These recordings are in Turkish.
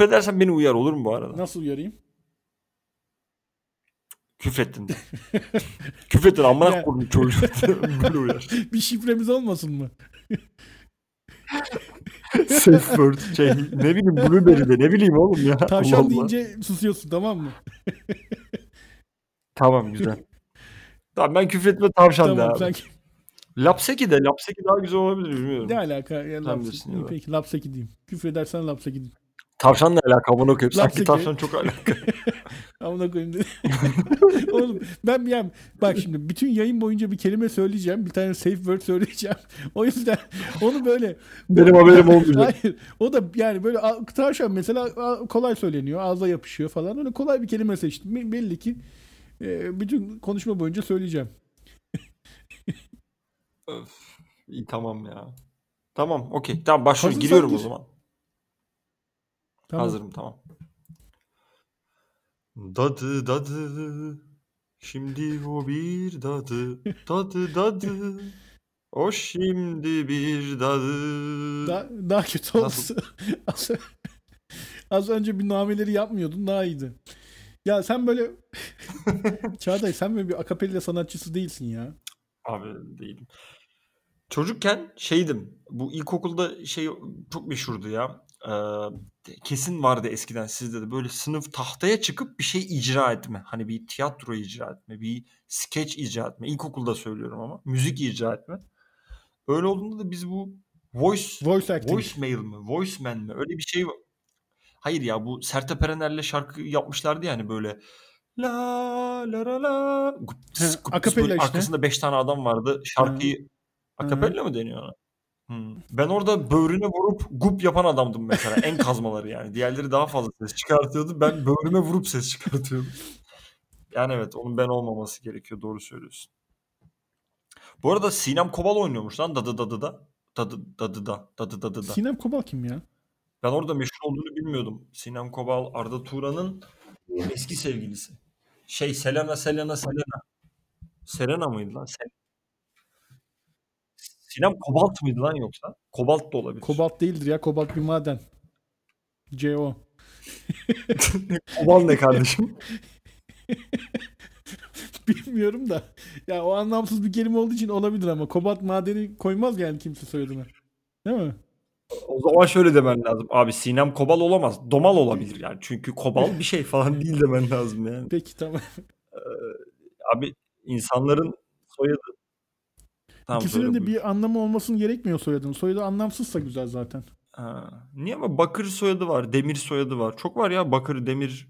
Küfredersen beni uyar olur mu bu arada? Nasıl uyarayım? Küfrettin. Küfrettin amına koydum çocuğu. Böyle uyar. Bir şifremiz olmasın mı? Safe word şey ne bileyim Blueberry'de ne bileyim oğlum ya. Tavşan Allah deyince susuyorsun tamam mı? Tamam güzel. Tamam ben küfretme tavşan de tamam abi. sen Lapseki de Lapseki daha güzel olabilir bilmiyorum. ne alaka? Ya, Sen laps- bilirsin İyi, ya. Peki lapseki diyeyim. Küfredersen lapseki diyeyim. Tavşan ne alaka amına koyayım. Sanki tavşan çok alaka. Amına koyayım dedi. Oğlum ben bir yani bak şimdi bütün yayın boyunca bir kelime söyleyeceğim. Bir tane safe word söyleyeceğim. O yüzden onu böyle Benim haberim olmayacak. Hayır. O da yani böyle tavşan mesela kolay söyleniyor. Ağza yapışıyor falan. Öyle kolay bir kelime seçtim. Be- Belli ki e, bütün konuşma boyunca söyleyeceğim. Öf, iyi tamam ya. Tamam okey. Tamam başlıyorum. Hazırsan Giriyorum o zaman. Tamam. Hazırım tamam. Dadı dadı. Şimdi o bir dadı. Dadı dadı. O şimdi bir dadı. Daha, daha kötü oldu. az, az önce bir nameleri yapmıyordun daha iyiydi. Ya sen böyle Çağatay sen böyle bir akapella sanatçısı değilsin ya. Abi değilim. Çocukken şeydim. Bu ilkokulda şey çok meşhurdu ya. Kesin vardı eskiden sizde de böyle sınıf tahtaya çıkıp bir şey icra etme. Hani bir tiyatro icra etme, bir skeç icra etme. İlkokulda söylüyorum ama müzik icra etme. Öyle olduğunda da biz bu voice Voice acting. voicemail mi, voiceman mi öyle bir şey var. Hayır ya bu Sertab Erener'le şarkı yapmışlardı yani böyle la la la la gups, gups, akapella işte. arkasında 5 tane adam vardı. Şarkıyı akapella mı deniyor ona? Hmm. Ben orada böğrüne vurup gup yapan adamdım mesela. En kazmaları yani. Diğerleri daha fazla ses çıkartıyordu. Ben böğrüme vurup ses çıkartıyordum. Yani evet onun ben olmaması gerekiyor. Doğru söylüyorsun. Bu arada Sinem Kobal oynuyormuş lan Dadı Dadı da. Dadı Dadı da. Dadı Dadı da. Sinem Kobal kim ya? Ben orada meşhur olduğunu bilmiyordum. Sinem Kobal Arda Turan'ın eski sevgilisi. Şey Selena Selena Selena. Selena mıydı lan? Sel Sinem Kobalt mıydı lan yoksa? Kobalt da olabilir. Kobalt değildir ya. Kobalt bir maden. CO. Kobal ne kardeşim? Bilmiyorum da. Ya o anlamsız bir kelime olduğu için olabilir ama kobalt madeni koymaz yani kimse soyadına. Değil mi? O zaman şöyle demen lazım. Abi Sinem Kobal olamaz. Domal olabilir yani. Çünkü Kobal bir şey falan değil demen lazım yani. Peki tamam. Abi insanların soyadı. Tamam, İkisinin de buyur. bir anlamı olmasın gerekmiyor soyadın. Soyadı anlamsızsa güzel zaten. Ha. Niye ama Bakır soyadı var. Demir soyadı var. Çok var ya Bakır, Demir,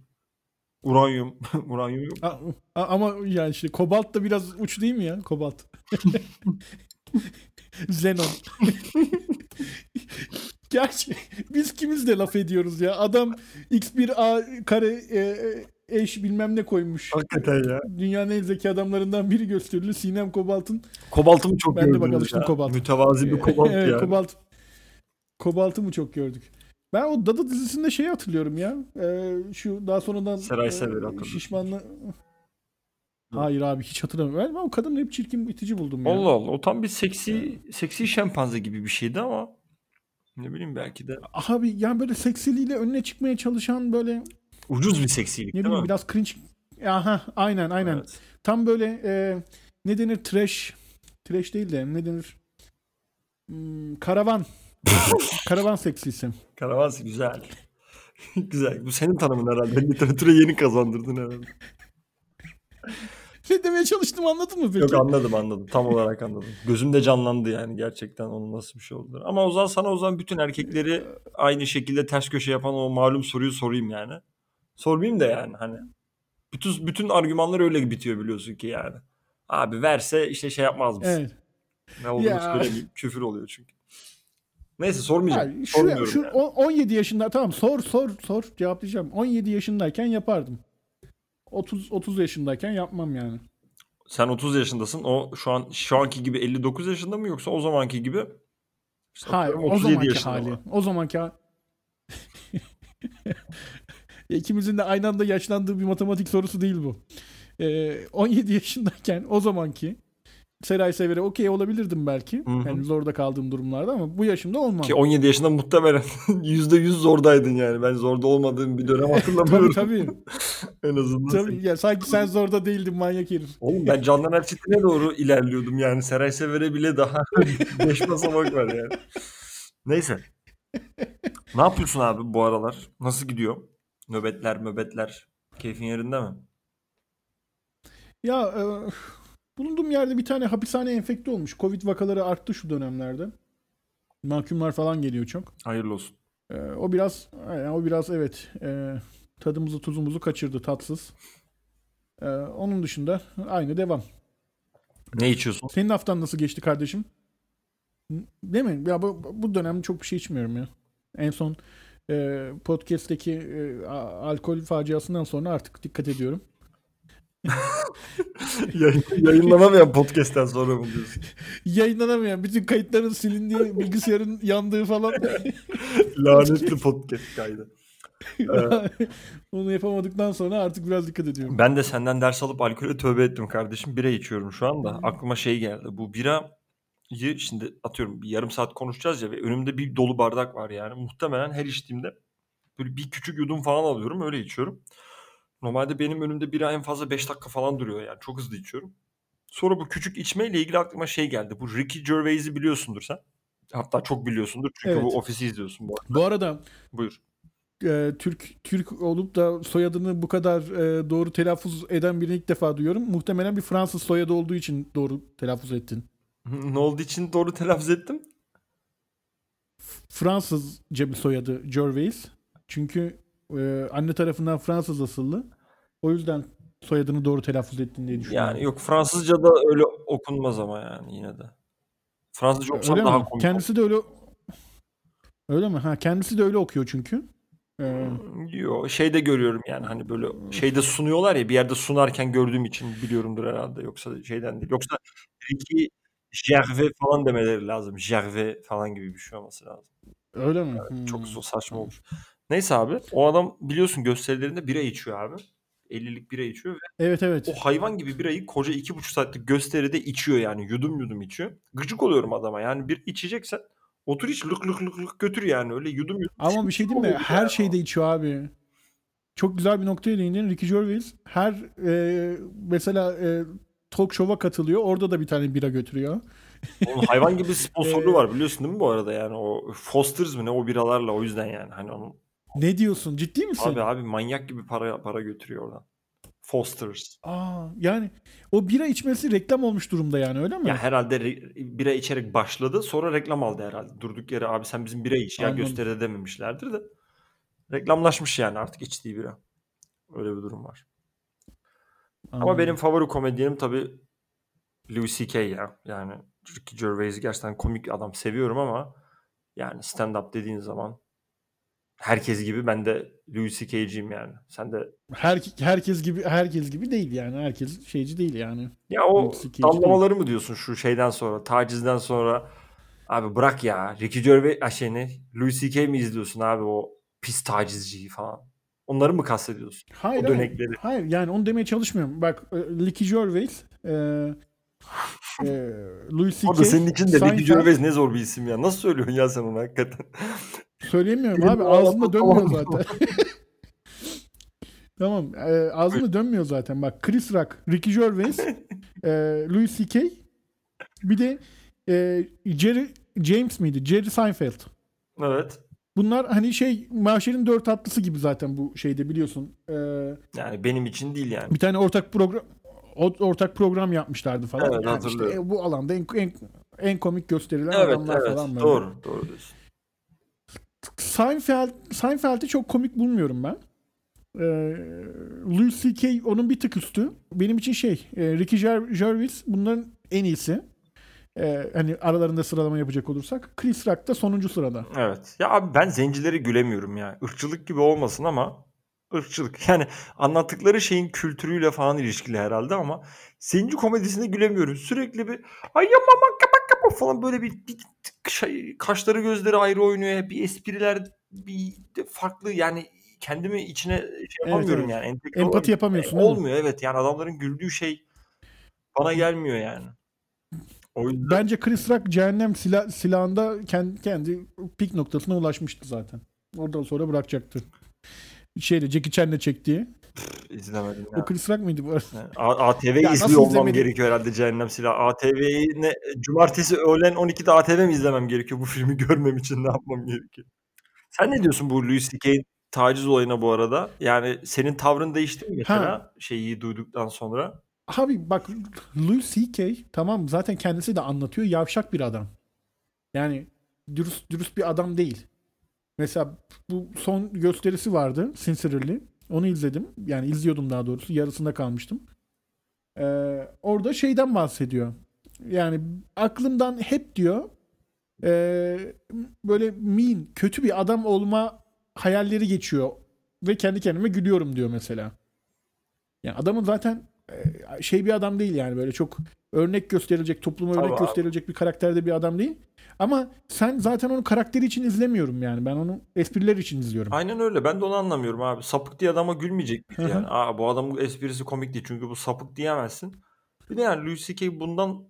Uranyum. Uranyum yok. A- a- ama yani işte kobalt da biraz uç değil mi ya? Kobalt. Xenon. Gerçi biz kimiz de laf ediyoruz ya. Adam X1A kare e, e, eş bilmem ne koymuş. Hakikaten ya. Dünyanın en zeki adamlarından biri gösterili. Sinem Kobalt'ın Kobaltımı çok Ben de bak gördünüz alıştım ya. kobalt. Mütevazi bir kobalt evet, ya. Kobalt. Kobalt'ı mı çok gördük? Ben o Dada dizisinde şeyi hatırlıyorum ya. Ee, şu daha sonradan Seray e, Sever'i hatırlıyorum. şişmanlı Hayır abi hiç hatırlamıyorum. Ben o kadını hep çirkin itici buldum ya. Allah Allah. O tam bir seksi seksi şempanze gibi bir şeydi ama ne bileyim belki de Abi yani böyle seksiliğiyle önüne çıkmaya çalışan böyle ucuz bir seksilik ne değil mi? biraz cringe. Aha aynen aynen. Evet. Tam böyle e, ne denir trash. Trash değil de ne denir? Hmm, karavan. karavan seksisi. Karavans güzel. güzel. Bu senin tanımın herhalde. Literatüre yeni kazandırdın herhalde. Ne demeye çalıştım anladın mı peki? Yok anladım anladım. Tam olarak anladım. Gözümde canlandı yani gerçekten onun nasıl bir şey olduğunu. Ama o zaman sana o zaman bütün erkekleri aynı şekilde ters köşe yapan o malum soruyu sorayım yani. Sormayayım da yani hani. Bütün bütün argümanlar öyle bitiyor biliyorsun ki yani. Abi verse işte şey yapmaz mısın? Evet. Ne olduğunu Ya. söylemeyeyim. Küfür oluyor çünkü. Neyse sormayacağım. Yani şu, Sormuyorum şu yani. o- 17 yaşında tamam sor sor sor cevaplayacağım. 17 yaşındayken yapardım. 30 30 yaşındayken yapmam yani. Sen 30 yaşındasın. O şu an şu anki gibi 59 yaşında mı yoksa o zamanki gibi işte Hayır o 37 zamanki hali. mı? O zamanki ha- İkimizin de aynı anda yaşlandığı bir matematik sorusu değil bu. Ee, 17 yaşındayken o zamanki Seray Sever'e okey olabilirdim belki. Hı hı. Yani zorda kaldığım durumlarda ama bu yaşımda olmam. Ki 17 yaşında muhtemelen %100 zordaydın yani. Ben zorda olmadığım bir dönem hatırlamıyorum. tabii tabii. en azından. tabii. Ya, sanki sen zorda değildin manyak herif. Oğlum ben Candan Erçetin'e doğru ilerliyordum yani. Seray Sever'e bile daha 5 basamak var yani. Neyse. Ne yapıyorsun abi bu aralar? Nasıl gidiyor? Nöbetler, möbetler. Keyfin yerinde mi? Ya e, bulunduğum yerde bir tane hapishane enfekte olmuş. Covid vakaları arttı şu dönemlerde. Mahkumlar falan geliyor çok. Hayırlı olsun. E, o biraz yani o biraz evet e, tadımızı tuzumuzu kaçırdı tatsız. E, onun dışında aynı devam. Ne içiyorsun? Senin haftan nasıl geçti kardeşim? Değil mi? Ya bu, bu dönem çok bir şey içmiyorum ya. En son e, podcast'teki e, alkol faciasından sonra artık dikkat ediyorum. Yayın, yayınlanamayan podcast'ten sonra mı diyorsun? Yayınlanamayan bütün kayıtların silindiği, bilgisayarın yandığı falan. Lanetli podcast kaydı. Onu yapamadıktan sonra artık biraz dikkat ediyorum. Ben de senden ders alıp alkole tövbe ettim kardeşim. Bira içiyorum şu anda. Aklıma şey geldi. Bu birayı şimdi atıyorum bir yarım saat konuşacağız ya ve önümde bir dolu bardak var yani. Muhtemelen her içtiğimde böyle bir küçük yudum falan alıyorum öyle içiyorum. Normalde benim önümde bira en fazla 5 dakika falan duruyor yani. Çok hızlı içiyorum. Sonra bu küçük içmeyle ilgili aklıma şey geldi. Bu Ricky Gervais'i biliyorsundur sen. Hatta çok biliyorsundur çünkü Evet. bu ofisi izliyorsun bu arada. Bu arada Buyur. e, Türk Türk olup da soyadını bu kadar e, doğru telaffuz eden birini ilk defa duyuyorum. Muhtemelen bir Fransız soyadı olduğu için doğru telaffuz ettin. Ne olduğu için doğru telaffuz ettim? Fransızca bir soyadı Gervais. Çünkü e, anne tarafından Fransız asıllı. O yüzden soyadını doğru telaffuz ettin diye düşünüyorum. Yani yok Fransızca da öyle okunmaz ama yani yine de. Fransızca okusam Öyle daha mi? komik. Kendisi de öyle Öyle mi? Ha kendisi de öyle okuyor çünkü. Ee. Yo, şeyde görüyorum yani hani böyle şeyde sunuyorlar ya bir yerde sunarken gördüğüm için biliyorumdur herhalde. Yoksa şeyden değil. Yoksa Ricky Gervais falan demeleri lazım. Gervais falan gibi bir şey olması lazım. öyle mi? Çok Hmm. zor saçma olmuş. Neyse abi o adam biliyorsun gösterilerinde bira içiyor abi. 50'lik bira içiyor ve Evet evet. o hayvan gibi birayı koca iki buçuk saatlik gösteride içiyor yani yudum yudum içiyor. Gıcık oluyorum adama yani bir içeceksen otur iç lık lık lık lık götür yani öyle yudum yudum. Ama bir şey diyeyim mi? Her yani. şeyde içiyor abi. Çok güzel bir noktaya değindin. Ricky Gervais her e, mesela e, talk show'a katılıyor. Orada da bir tane bira götürüyor. Onun hayvan gibi sponsorluğu Ee, var biliyorsun değil mi bu arada yani o Foster's mı ne o biralarla o yüzden yani hani onun Ne diyorsun? Ciddi misin? abi abi manyak gibi para para götürüyor oradan. Foster's. Aa, yani o bira içmesi reklam olmuş durumda yani öyle mi? Ya herhalde re- bira içerek başladı sonra reklam aldı herhalde. Durduk yere abi sen bizim bira iç ya Anladım. gösteride dememişlerdir de. Reklamlaşmış yani artık içtiği bira. Öyle bir durum var. Ama Anladım. benim favori komedyenim tabii Louis C.K. ya. Yani Ricky Gervais'i gerçekten komik adam seviyorum ama yani stand-up dediğin zaman herkes gibi ben de Louis C.K.'ciyim yani. Sen de Her, herkes gibi herkes gibi değil yani. Herkes şeyci değil yani. ya o damlamaları mı diyorsun şu şeyden sonra tacizden sonra abi bırak ya Ricky Gervais şey ne Louis C.K. mi izliyorsun abi o pis tacizciyi falan. Onları mı kastediyorsun? Hayır, O dönekleri. Hayır yani onu demeye çalışmıyorum. Bak e, Ricky Gervais e, e, Louis C.K. senin için de Ricky Gervais ne zor bir isim ya. Nasıl söylüyorsun ya sen onu hakikaten? Söyleyemiyorum abi. Ağzımda dönmüyor zaten. tamam. E, ağzımda dönmüyor zaten. Bak Chris Rock, Ricky Gervais, e, Louis C.K. Bir de e, Jerry James miydi? Jerry Seinfeld. Evet. Bunlar hani şey Mahşer'in dört atlısı gibi zaten bu şeyde biliyorsun. E, Yani benim için değil yani. bir tane ortak program ortak program yapmışlardı falan. Evet, Yani işte hatırlıyorum. e, bu alanda en, en, en komik gösterilen Evet adamlar evet falan böyle. doğru doğru diyorsun. Seinfeld, Seinfeld'i çok komik bulmuyorum ben. Ee, Louis C.K. onun bir tık üstü. Benim için şey, e, Ricky Ger- Gervais bunların en iyisi. Ee, hani aralarında sıralama yapacak olursak. Chris Rock da sonuncu sırada. Evet. Ya abi ben zencileri gülemiyorum ya. Irkçılık gibi olmasın ama ırkçılık. Yani anlattıkları şeyin kültürüyle falan ilişkili herhalde ama zenci komedisine gülemiyorum. Sürekli bir ay ya mama kapa kapa falan böyle bir, bir şey, kaşları gözleri ayrı oynuyor. Bir espriler bir farklı yani kendimi içine şey yapamıyorum evet. yani. entegre Empati yapamıyorsun, E? Olmuyor evet yani adamların güldüğü şey bana gelmiyor yani. O yüzden Bence Chris Rock cehennem sila, silahında kendi, kendi pik noktasına ulaşmıştı zaten. Oradan sonra bırakacaktı. Şeyde Jackie Chan'le çektiği. izlemedim ya. O Chris Rock mıydı bu arada? Yani A- ATV'yi Ya nasıl izliyor olmam izlemedin? gerekiyor herhalde Cehennem Silahı. ATV'yi ne cumartesi öğlen 12'de ATV mi izlemem gerekiyor bu filmi görmem için ne yapmam gerekiyor? Sen ne diyorsun bu Louis C.K. taciz olayına bu arada? Yani senin tavrın değişti mi mesela şeyi duyduktan sonra? Abi bak Louis C.K. tamam zaten kendisi de anlatıyor yavşak bir adam. Yani dürüst dürüst bir adam değil. Mesela bu son gösterisi vardı Sincerely. Onu izledim. Yani izliyordum daha doğrusu. Yarısında kalmıştım. Ee, orada şeyden bahsediyor. Yani aklımdan hep diyor ee, böyle mean, kötü bir adam olma hayalleri geçiyor. Ve kendi kendime gülüyorum diyor mesela. Yani adamın zaten e, şey bir adam değil yani böyle çok örnek gösterilecek, topluma örnek abi. gösterilecek bir karakterde bir adam değil. Ama sen zaten onu karakteri için izlemiyorum yani. Ben onu espriler için izliyorum. Aynen öyle. Ben de onu anlamıyorum abi. Sapık diye adama gülmeyecek Hı hı. yani? Aa bu adamın esprisi komik değil çünkü bu sapık diyemezsin. Bir de yani Louis C.K. bundan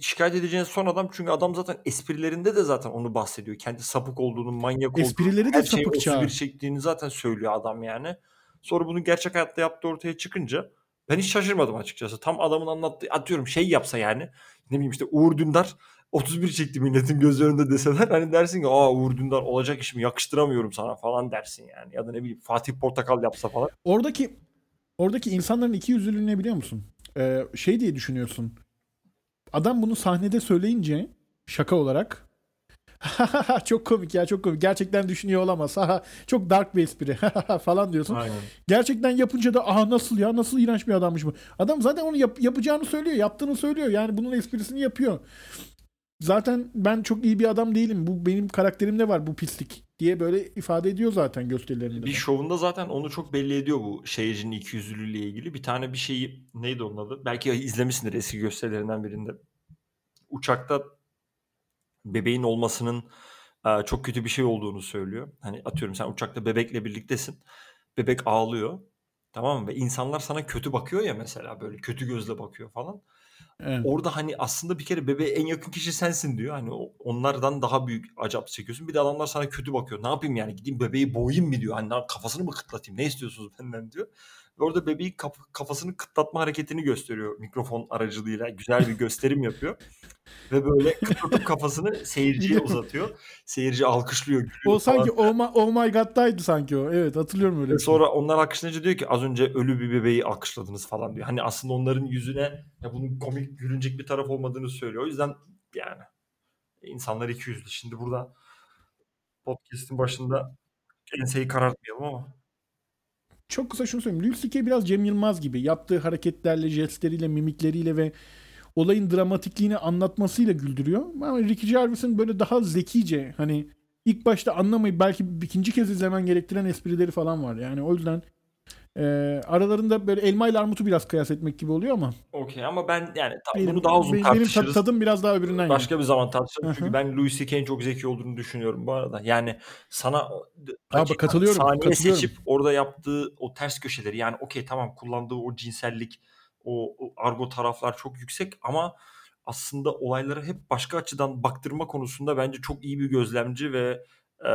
şikayet edeceğin son adam çünkü adam zaten esprilerinde de zaten onu bahsediyor. Kendi sapık olduğunu, manyak olduğunu, Esprileri de her şeyi sapıkça. 31 çektiğini zaten söylüyor adam yani. Sonra bunu gerçek hayatta yaptığı ortaya çıkınca ben hiç şaşırmadım açıkçası. Tam adamın anlattığı atıyorum şey yapsa yani ne bileyim işte Uğur Dündar 31 çekti milletin göz önünde deseler hani dersin ki aa Uğur Dündar olacak iş mi yakıştıramıyorum sana falan dersin yani. Ya da ne bileyim Fatih Portakal yapsa falan. Oradaki oradaki insanların iki yüzlülüğü ne biliyor musun? Ee, şey diye düşünüyorsun. Adam bunu sahnede söyleyince şaka olarak çok komik ya çok komik. Gerçekten düşünüyor olamaz. Çok dark bir espri falan diyorsun. Aynen. Gerçekten yapınca da aha nasıl ya nasıl iğrenç bir adammış bu. Adam zaten onu yap- yapacağını söylüyor, yaptığını söylüyor. Yani bunun esprisini yapıyor. Zaten ben çok iyi bir adam değilim. Bu benim karakterimde var bu pislik diye böyle ifade ediyor zaten gösterilerinde. Bir de. şovunda zaten onu çok belli ediyor bu şehircinin ikiyüzlülüğüyle ilgili. Bir tane bir şeyi neydi onun adı? Belki izlemişsindir eski gösterilerinden birinde. Uçakta bebeğin olmasının e, çok kötü bir şey olduğunu söylüyor. Hani atıyorum sen uçakta bebekle birliktesin. Bebek ağlıyor. Tamam mı? Ve insanlar sana kötü bakıyor ya mesela böyle kötü gözle bakıyor falan. Evet. Orada hani aslında bir kere bebeğe en yakın kişi sensin diyor. Hani onlardan daha büyük acap çekiyorsun. Bir de adamlar sana kötü bakıyor. Ne yapayım yani gideyim bebeği boğayım mı diyor. Hani kafasını mı kıtlatayım? Ne istiyorsunuz benden diyor. Orada bebeğin kaf- kafasını kıtlatma hareketini gösteriyor mikrofon aracılığıyla. Güzel bir gösterim yapıyor. Ve böyle kıtlatıp kafasını seyirciye uzatıyor. Seyirci alkışlıyor, gülüyor O falan. sanki oh my, oh my God'daydı sanki o. Evet hatırlıyorum öyle Ve şey. sonra onlar alkışlayınca diyor ki az önce ölü bir bebeği alkışladınız falan diyor. Hani aslında onların yüzüne ya bunun komik gülünecek bir taraf olmadığını söylüyor. O yüzden yani insanlar iki yüzlü. Şimdi burada podcast'in başında enseyi karartmayalım ama. Çok kısa şunu söyleyeyim. Louis C.K. biraz Cem Yılmaz gibi. Yaptığı hareketlerle, jestleriyle, mimikleriyle ve olayın dramatikliğini anlatmasıyla güldürüyor. Ama Ricky Gervais'in böyle daha zekice hani ilk başta anlamayıp belki ikinci kez izlemen gerektiren esprileri falan var. Yani o yüzden e, aralarında böyle elma ile armutu biraz kıyas etmek gibi oluyor ama Okey ama ben yani ta- benim, bunu daha uzun benim, benim tartışırız. tadım biraz daha öbüründen yani. Başka bir zaman tartışalım. Çünkü ben Louis C.K.'in çok zeki olduğunu düşünüyorum bu arada. Yani sana Abi katılıyorum, saniye katılıyorum. seçip orada yaptığı o ters köşeleri yani okey tamam kullandığı o cinsellik o, o argo taraflar çok yüksek ama aslında olaylara hep başka açıdan baktırma konusunda bence çok iyi bir gözlemci ve e,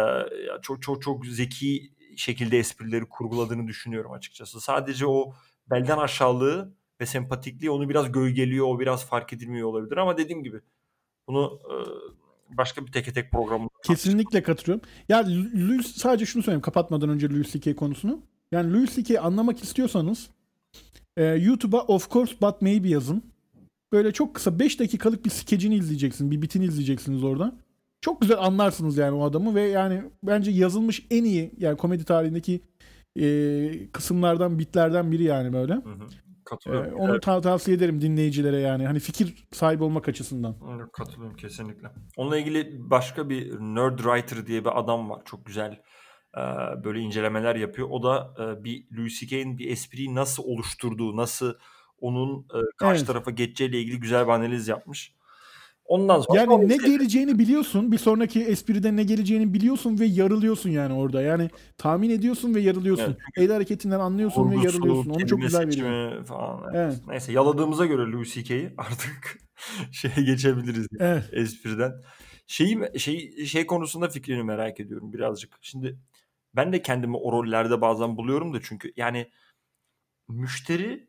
çok çok çok zeki şekilde esprileri kurguladığını düşünüyorum açıkçası. Sadece o belden aşağılığı ve sempatikliği onu biraz gölgeliyor, o biraz fark edilmiyor olabilir ama dediğim gibi bunu e, başka bir teke tek programda Kesinlikle katılıyorum. Ya Louis sadece şunu söyleyeyim kapatmadan önce Louis C.K. konusunu. Yani Louis C.K. anlamak istiyorsanız e, YouTube'a of course but maybe yazın. Böyle çok kısa 5 dakikalık bir skecini izleyeceksin. Bir bitini izleyeceksiniz orada. Çok güzel anlarsınız yani o adamı ve yani bence yazılmış en iyi yani komedi tarihindeki e, kısımlardan bitlerden biri yani böyle. Hı hı. E, katılıyorum. onu ta- tavsiye ederim dinleyicilere yani hani fikir sahibi olmak açısından. Evet, Katılıyorum kesinlikle. Onunla ilgili başka bir Nerd Writer diye bir adam var. Çok güzel e, böyle incelemeler yapıyor. O da e, bir Louis C.K.'in bir espriyi nasıl oluşturduğu, nasıl onun e, karşı Evet. tarafa geçeceğiyle ilgili güzel bir analiz yapmış. Ondan sonra Yani ne geleceğini biliyorsun. Bir sonraki espride ne geleceğini biliyorsun ve yarılıyorsun yani orada. Yani tahmin ediyorsun ve yarılıyorsun. Evet, El hareketinden anlıyorsun ve Kurgusu, yarılıyorsun. Onu çok güzel veriyor. seçimi falan. evet. Evet. Neyse yaladığımıza göre Louis C.K.'yi artık şeye geçebiliriz yani, Evet. espriden. Şeyi, şey, şey konusunda fikrini merak ediyorum birazcık. Şimdi ben de kendimi o rollerde bazen buluyorum da çünkü yani müşteri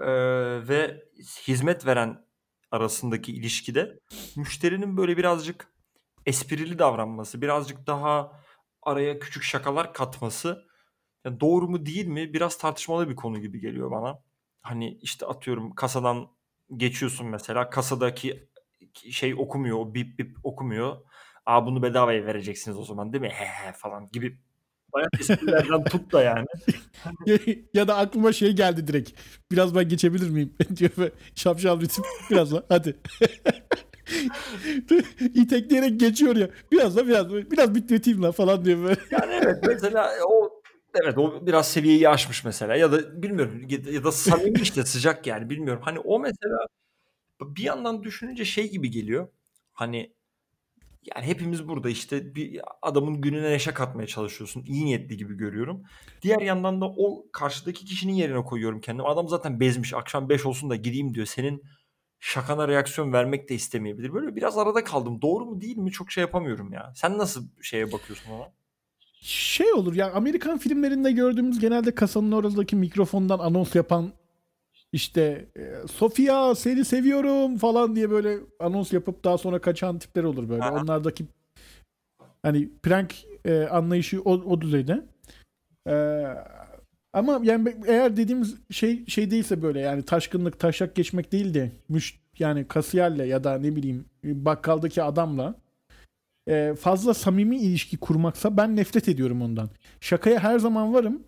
e, ve hizmet veren arasındaki ilişkide müşterinin böyle birazcık esprili davranması, birazcık daha araya küçük şakalar katması ya doğru mu değil mi biraz tartışmalı bir konu gibi geliyor bana. Hani işte atıyorum kasadan geçiyorsun mesela kasadaki şey okumuyor, bip bip okumuyor. Aa bunu bedavaya vereceksiniz o zaman değil mi? He he falan gibi bayağı esprilerden tut da yani. ya da aklıma şey geldi direkt. Biraz ben geçebilir miyim? diyor ve şapşal ritim. Biraz da hadi. İtekleyerek geçiyor ya. Biraz da biraz biraz bitleteyim lan falan diyor böyle. Yani evet mesela o evet o biraz seviyeyi aşmış mesela ya da bilmiyorum ya- ya da samimi işte sıcak yani bilmiyorum. Hani o mesela bir yandan düşününce şey gibi geliyor. Hani yani hepimiz burada işte bir adamın gününe neşe katmaya çalışıyorsun. İyi niyetli gibi görüyorum. Diğer yandan da o karşıdaki kişinin yerine koyuyorum kendimi. Adam zaten bezmiş. Akşam 5 olsun da gideyim diyor. Senin şakana reaksiyon vermek de istemeyebilir. Böyle biraz arada kaldım. Doğru mu değil mi çok şey yapamıyorum ya. Sen nasıl şeye bakıyorsun ona? Şey olur ya Amerikan filmlerinde gördüğümüz genelde kasanın oradaki mikrofondan anons yapan işte e, Sofia seni seviyorum falan diye böyle anons yapıp daha sonra kaçan tipler olur böyle. Aha. Onlardaki hani prank e, anlayışı o, o düzeyde. E, ama yani eğer dediğimiz şey şey değilse böyle yani taşkınlık taşak geçmek değil de müş yani kasiyerle ya da ne bileyim bakkaldaki adamla e, fazla samimi ilişki kurmaksa ben nefret ediyorum ondan. Şakaya her zaman varım.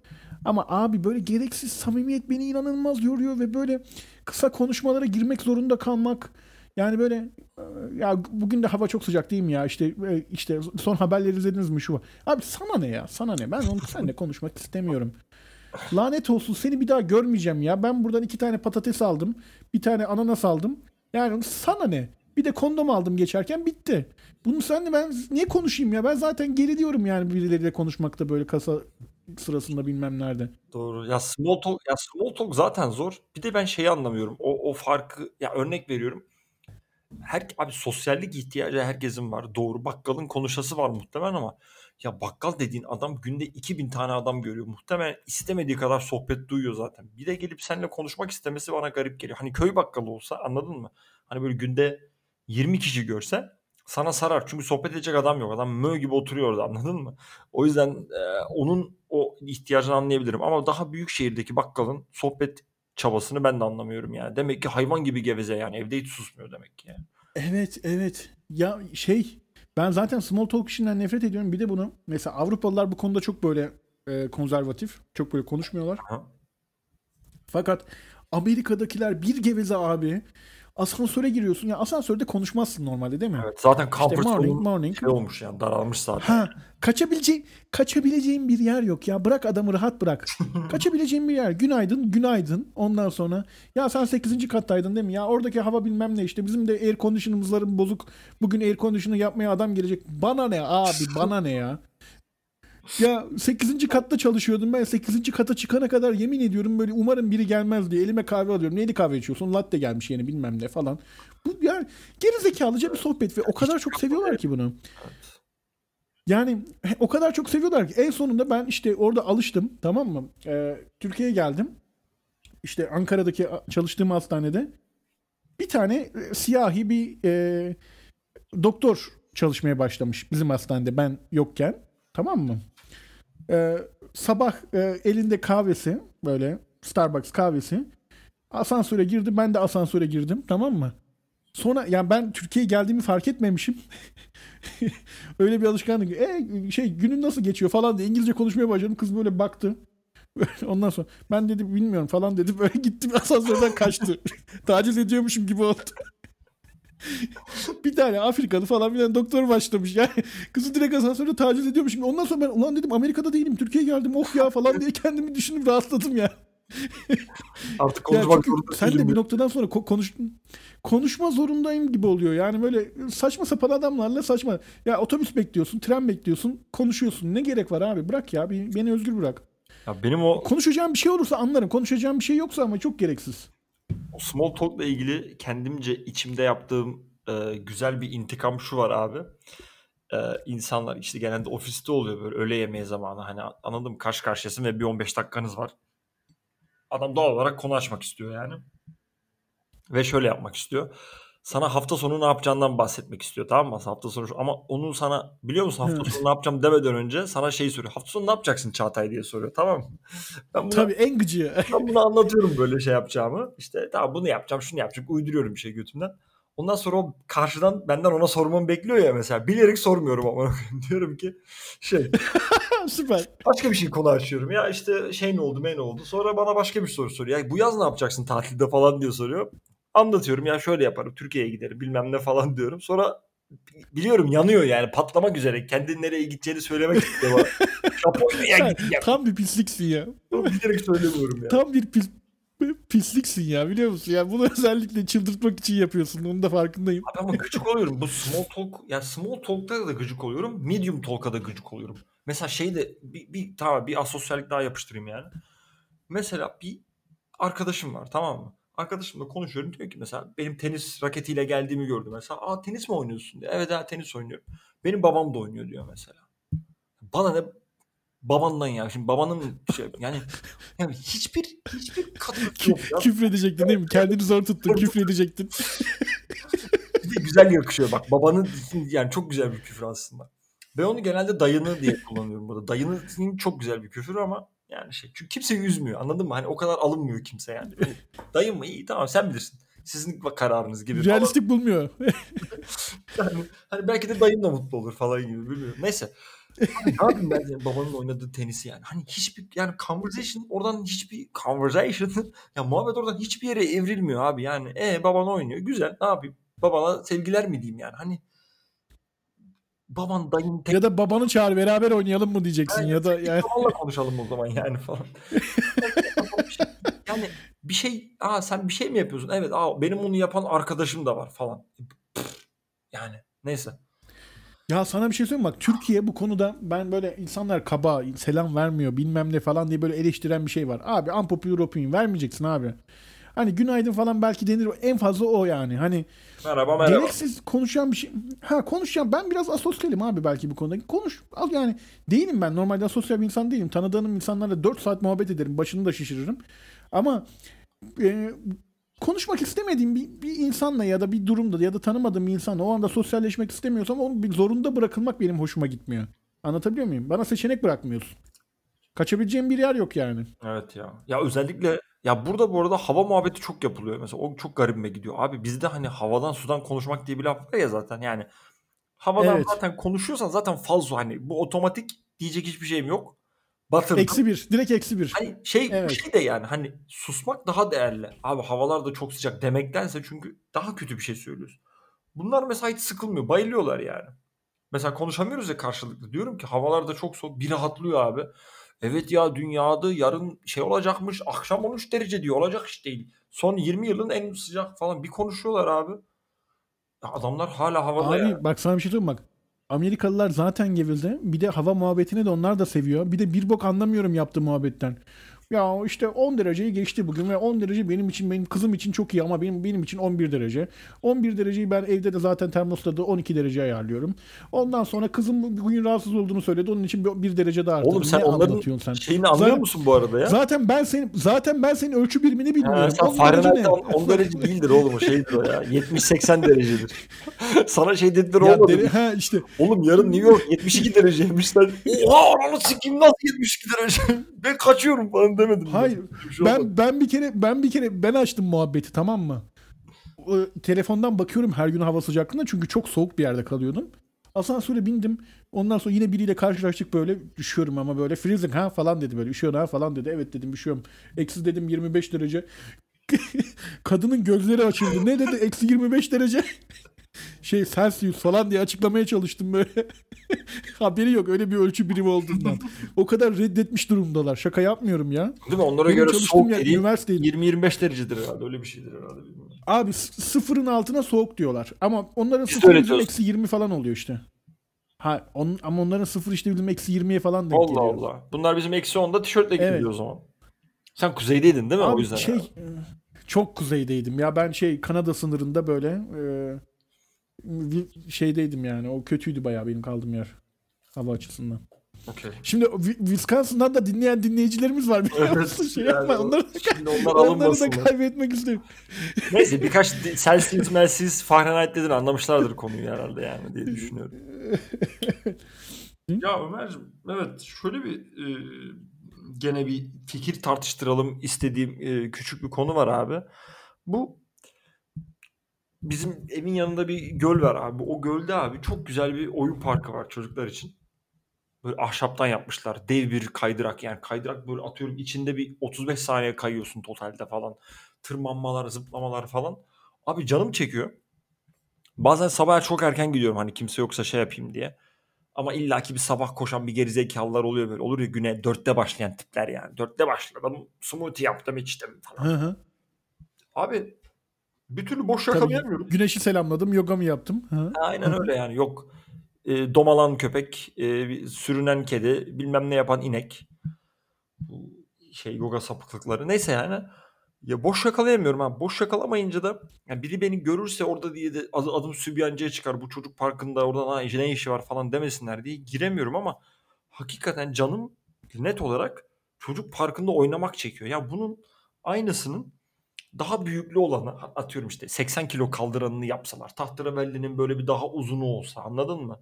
Ama abi böyle gereksiz samimiyet beni inanılmaz yoruyor ve böyle kısa konuşmalara girmek zorunda kalmak. Yani böyle ya bugün de hava çok sıcak değil mi ya işte e, işte son haberleri izlediniz mi şu var. Abi sana ne ya sana ne ben onu seninle konuşmak istemiyorum. Lanet olsun seni bir daha görmeyeceğim ya. Ben buradan iki tane patates aldım. Bir tane ananas aldım. Yani sana ne? Bir de kondom aldım geçerken bitti. Bunu seninle ben niye konuşayım ya? Ben zaten geri diyorum yani birileriyle konuşmakta böyle kasa sırasında bilmem nerede. Doğru. Ya small talk, ya small talk zaten zor. Bir de ben şeyi anlamıyorum. O, o farkı ya örnek veriyorum. Her abi sosyallik ihtiyacı herkesin var. Doğru. Bakkalın konuşası var muhtemelen ama ya bakkal dediğin adam günde 2000 tane adam görüyor. Muhtemelen istemediği kadar sohbet duyuyor zaten. Bir de gelip seninle konuşmak istemesi bana garip geliyor. Hani köy bakkalı olsa anladın mı? Hani böyle günde 20 kişi görse sana sarar. Çünkü sohbet edecek adam yok. Adam mö gibi oturuyor orada anladın mı? O yüzden e, onun o ihtiyacını anlayabilirim. Ama daha büyük şehirdeki bakkalın sohbet çabasını ben de anlamıyorum yani. Demek ki hayvan gibi geveze yani. Evde hiç susmuyor demek ki yani. Evet evet. Ya şey ben zaten small talk işinden nefret ediyorum. Bir de bunu mesela Avrupalılar bu konuda çok böyle e, konservatif. Çok böyle konuşmuyorlar. Aha. Fakat Amerika'dakiler bir geveze abi. Asansöre giriyorsun. Ya asansörde konuşmazsın normalde değil mi? Evet, zaten İşte comfort morning zone'un morning. şey olmuş yani daralmış zaten. Ha, kaçabileceğin kaçabileceğin bir yer yok ya. Bırak adamı rahat bırak. kaçabileceğin bir yer. Günaydın, günaydın. Ondan sonra ya sen 8. kattaydın değil mi? Ya oradaki hava bilmem ne işte. Bizim de air conditioning'ımızların bozuk. Bugün air conditioning yapmaya adam gelecek. Bana ne abi? Bana ne ya? Ya 8. katta çalışıyordum ben 8. kata çıkana kadar yemin ediyorum böyle umarım biri gelmez diye elime kahve alıyorum. Neyli kahve içiyorsun? Latte gelmiş yeni bilmem ne falan. Bu yani geri zekalıca bir sohbet ve o kadar çok seviyorlar ki bunu. Yani o kadar çok seviyorlar ki en sonunda ben işte orada alıştım tamam mı? Ee, Türkiye'ye geldim. İşte Ankara'daki çalıştığım hastanede bir tane e, siyahi bir e, doktor çalışmaya başlamış bizim hastanede ben yokken. Tamam mı? Ee, sabah e, elinde kahvesi böyle Starbucks kahvesi. Asansöre girdi ben de asansöre girdim tamam mı? Sonra yani ben Türkiye'ye geldiğimi fark etmemişim. Öyle bir alışkanlık. E şey günün nasıl geçiyor falan diye İngilizce konuşmaya başladım. Kız böyle baktı. Ondan sonra ben dedi bilmiyorum falan dedi. Böyle gittim asansörden kaçtı. Taciz ediyormuşum gibi oldu. bir tane Afrikalı falan bir tane doktor başlamış. Yani kızı direkt asansörde taciz ediyormuşum. Ondan sonra ben ulan dedim Amerika'da değilim Türkiye'ye geldim oh ya falan diye kendimi düşünüp rahatladım ya. Artık konuşmak zorunda sen de bir noktadan sonra ko- konuş konuşma zorundayım gibi oluyor. Yani böyle saçma sapan adamlarla saçma. Ya otobüs bekliyorsun, tren bekliyorsun, konuşuyorsun. Ne gerek var abi? Bırak ya, beni özgür bırak. Ya benim o, Konuşacağım bir şey olursa anlarım. Konuşacağım bir şey yoksa ama çok gereksiz. Small talk'la ilgili kendimce içimde yaptığım e, güzel bir intikam şu var abi. E, insanlar işte genelde ofiste oluyor böyle öğle yemeği zamanı. Hani anladım karşı karşıyasın ve bir 15 dakikanız var. Adam doğal olarak konu açmak istiyor yani. Ve şöyle yapmak istiyor. Sana hafta sonu ne yapacağından bahsetmek istiyor tamam mı? Hafta sonu ama onu sana biliyor musun hafta sonu ne yapacağım demeden önce sana şey soruyor. Hafta sonu ne yapacaksın Çağatay diye soruyor tamam mı? Ben buna, Tabii en gıcığı. ben bunu anlatıyorum böyle şey yapacağımı. İşte tamam bunu yapacağım şunu yapacağım uyduruyorum bir şey götümden. Ondan sonra o karşıdan benden ona sormamı bekliyor ya mesela. Bilerek sormuyorum ama diyorum ki şey Süper. başka bir şey konu açıyorum. Ya işte şey ne oldu, ne oldu. Sonra bana başka bir soru soruyor. Ya bu yaz ne yapacaksın tatilde falan diye soruyor. Anlatıyorum ya şöyle yaparım. Türkiye'ye giderim bilmem ne falan diyorum. Sonra biliyorum yanıyor yani patlamak üzere. Kendi nereye gideceğini söylemek istiyor. Japonya'ya gideceğim. tam bir pisliksin ya. Bilerek söylemiyorum ya. Tam bir pis, pisliksin ya biliyor musun? Ya bunu özellikle çıldırtmak için yapıyorsun. Onun da farkındayım. Abi ama gıcık oluyorum. Bu small talk, ya small talk'ta da gıcık oluyorum. Medium talk'a da gıcık oluyorum. Mesela şeyde bir, bir tamam bir asosyallik daha yapıştırayım yani. Mesela bir arkadaşım var tamam mı? Arkadaşımla konuşuyorum diyor ki mesela benim tenis raketiyle geldiğimi gördü mesela. Aa tenis mi oynuyorsun diyor. Evet ha tenis oynuyorum. Benim babam da oynuyor diyor mesela. Bana ne babandan ya. Şimdi babanın şey yani, yani hiçbir hiçbir katkısı yok ya. Küfredecektin değil mi? Kendini zor tuttun. Küfredecektin. Güzel yakışıyor bak. Babanın yani çok güzel bir küfür aslında. Ben onu genelde dayını diye kullanıyorum burada. Dayının çok güzel bir küfür ama yani şey. Çünkü kimseyi üzmüyor anladın mı? Hani o kadar alınmıyor kimse yani. Dayın mı? İyi tamam sen bilirsin. Sizin kararınız gibi. falan. Realistik bulmuyor. Yani, hani belki de dayın da mutlu olur falan gibi bilmiyorum. Neyse. Abi ne yapayım ben babanın oynadığı tenisi yani. Hani hiçbir yani conversation oradan hiçbir conversation ya muhabbet oradan hiçbir yere evrilmiyor abi. Yani e baban oynuyor. Güzel. Ne yapayım? Babana sevgiler mi diyeyim yani? Hani baban dayın tek ya da babanı çağır beraber oynayalım mı diyeceksin ya da yani babanla konuşalım o zaman yani falan. yani bir şey aa sen bir şey mi yapıyorsun? Evet aa benim onu yapan arkadaşım da var falan. Yani neyse. Ya sana bir şey söyleyeyim mi? bak Türkiye bu konuda ben böyle insanlar kaba selam vermiyor bilmem ne falan diye böyle eleştiren bir şey var. Abi unpopular opinion vermeyeceksin abi. Hani günaydın falan belki denir en fazla o yani. Hani Merhaba merhaba. gereksiz konuşan bir şey. Ha konuşacağım ben biraz asosyalim abi belki bu konuda. Konuş al yani değilim ben normalde asosyal bir insan değilim. Tanıdığım insanlarla 4 saat muhabbet ederim başını da şişiririm. Ama e, konuşmak istemediğim bir, bir insanla ya da bir durumda ya da tanımadığım bir insanla o anda sosyalleşmek istemiyorsam onu bir zorunda bırakılmak benim hoşuma gitmiyor. Anlatabiliyor muyum? Bana seçenek bırakmıyorsun. Kaçabileceğim bir yer yok yani. Evet ya. Ya özellikle ya burada bu arada hava muhabbeti çok yapılıyor. Mesela o çok garibime gidiyor. Abi bizde hani havadan sudan konuşmak diye bir laf var ya zaten yani. Havadan Evet. zaten konuşuyorsan zaten falso hani bu otomatik diyecek hiçbir şeyim yok. Batırdım. Eksi bir. Direkt eksi bir. Hani şey Evet. şey de yani hani susmak daha değerli. Abi havalar da çok sıcak demektense çünkü daha kötü bir şey söylüyorsun. Bunlar mesela hiç sıkılmıyor. Bayılıyorlar yani. Mesela konuşamıyoruz ya karşılıklı. Diyorum ki havalar da çok soğuk. Bir rahatlıyor abi. Evet ya dünyada yarın şey olacakmış. Akşam 13 derece diyor. Olacak iş değil. Son 20 yılın en sıcak falan. Bir konuşuyorlar abi. Ya adamlar hala havada Abi ya. bak sana bir şey söyleyeyim bak. Amerikalılar zaten gevildi. Bir de hava muhabbetini de onlar da seviyor. Bir de bir bok anlamıyorum yaptığı muhabbetten. Ya işte 10 dereceyi geçti bugün ve 10 derece benim için benim kızım için çok iyi ama benim benim için 11 derece. 11 dereceyi ben evde de zaten termostatı 12 derece ayarlıyorum. Ondan sonra kızım bugün rahatsız olduğunu söyledi. Onun için bir, bir derece daha arttırdım. Oğlum sen ne onların sen? şeyini anlıyor Zaten- musun bu arada ya? Zaten ben senin zaten ben senin ölçü birimini Ha, bilmiyorum. sen 10 derece Fahrenheit ne? 10 derece değildir oğlum o şeydir o ya. 70-80 derecedir. Sana şey dediler Ya olmadı. dere- ha işte Oğlum yarın New York 72 dereceymiş. Oha ananı sikeyim nasıl 72 derece? Ben kaçıyorum falan demedim. Hayır. Bir şey. Ben ben bir kere ben bir kere ben açtım muhabbeti tamam mı? O, telefondan bakıyorum her gün hava sıcaklığına çünkü çok soğuk bir yerde kalıyordum. Asansöre bindim. Ondan sonra yine biriyle karşılaştık böyle üşüyorum ama böyle freezing ha falan dedi böyle üşüyor ha falan dedi. Evet dedim üşüyorum. Eksi dedim 25 derece. Kadının gözleri açıldı. Ne dedi? Eksi 25 derece. şey Celsius falan diye açıklamaya çalıştım böyle. Haberi yok öyle bir ölçü birimi olduğundan. o kadar reddetmiş durumdalar. Şaka yapmıyorum ya. Değil mi? Onlara Benim göre soğuk yer üniversiteydi. 20-25 derecedir herhalde. Öyle bir şeydir herhalde. Bilmiyorum. Abi sıfırın altına soğuk diyorlar. Ama onların Biz de sıfır öyle bizim diyoruz. eksi 20 falan oluyor işte. Ha, on, ama onların sıfır işte bizim eksi 20'ye falan denk Allah geliyor. Allah. Bunlar bizim eksi 10'da tişörtle Evet. gidiyor o zaman. Sen kuzeydeydin değil mi o Abi yüzden? şey e, çok kuzeydeydim ya ben şey Kanada sınırında böyle e, şeydeydim yani o kötüydü bayağı benim kaldığım yer hava açısından. Okey. Şimdi Wi- Wisconsin'dan da dinleyen dinleyicilerimiz var biliyor musun? Şey yani yapma, o- onları, Şimdi onlar onları da kaybetmek istemiyorum. Neyse birkaç Celsius, Celsius, Fahrenheit dedin anlamışlardır konuyu herhalde yani diye düşünüyorum. ya Ömer'cim evet şöyle bir e, gene bir fikir tartıştıralım istediğim e, küçük bir konu var abi. Bu bizim evin yanında bir göl var abi. O gölde abi çok güzel bir oyun parkı var çocuklar için. Böyle ahşaptan yapmışlar. Dev bir kaydırak yani kaydırak böyle atıyorum içinde bir 35 saniye kayıyorsun totalde falan. Tırmanmalar, zıplamalar falan. Abi canım çekiyor. Bazen sabah çok erken gidiyorum hani kimse yoksa şey yapayım diye. Ama illaki bir sabah koşan bir gerizekalılar oluyor böyle. Olur ya güne dörtte başlayan tipler yani. Dörtte başladım, smoothie yaptım içtim falan. Hı hı. Abi bir türlü boş yakalayamıyorum. güneşi selamladım, yoga mı yaptım? Hı. Aynen öyle yani yok. E, domalan köpek, e, sürünen kedi, bilmem ne yapan inek. Bu şey yoga sapıklıkları. Neyse yani. Ya boş yakalayamıyorum ha. Boş yakalamayınca da ya biri beni görürse orada diye de adı- adım Sübyancı'ya çıkar. Bu çocuk parkında orada ha, ne işi var falan demesinler diye giremiyorum ama hakikaten canım net olarak çocuk parkında oynamak çekiyor. Ya bunun aynısının daha büyüklü olanı atıyorum işte 80 kilo kaldıranını yapsalar. Tahterevellinin böyle bir daha uzunu olsa anladın mı?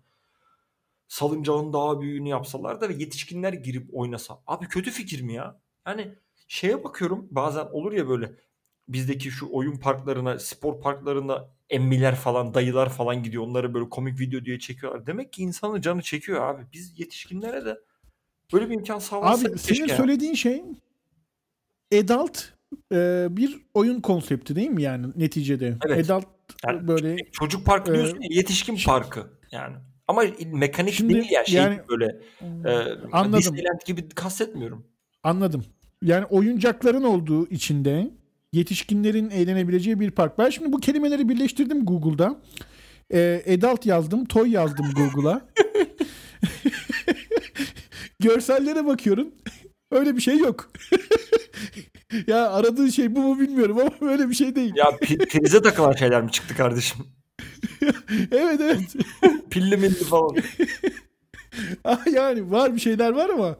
Salıncağın daha büyüğünü yapsalar da ve yetişkinler girip oynasa. Abi kötü fikir mi ya? Yani şeye bakıyorum bazen olur ya böyle bizdeki şu oyun parklarına, spor parklarına emmiler falan, dayılar falan gidiyor. Onları böyle komik video diye çekiyorlar. Demek ki insanın canı çekiyor abi. Biz yetişkinlere de böyle bir imkan sağlasak Abi senin söylediğin şey adult e, bir oyun konsepti değil mi yani neticede? Evet. Adult Yani böyle Çocuk parkı Ee, diyorsun ya, yetişkin parkı yani. Ama mekanik Şimdi değil ya şey yani- böyle e, Anladım. Disneyland gibi kastetmiyorum. anladım. Yani oyuncakların olduğu içinde yetişkinlerin eğlenebileceği bir park. Ben şimdi bu kelimeleri birleştirdim Google'da. E, adult yazdım, toy yazdım Google'a. Görsellere bakıyorum. Öyle bir şey yok. ya aradığın şey bu mu bilmiyorum ama öyle bir şey değil. Ya pi- prize takılan şeyler mi çıktı kardeşim? Evet evet. Pilli milli falan. Ah, yani var bir şeyler var ama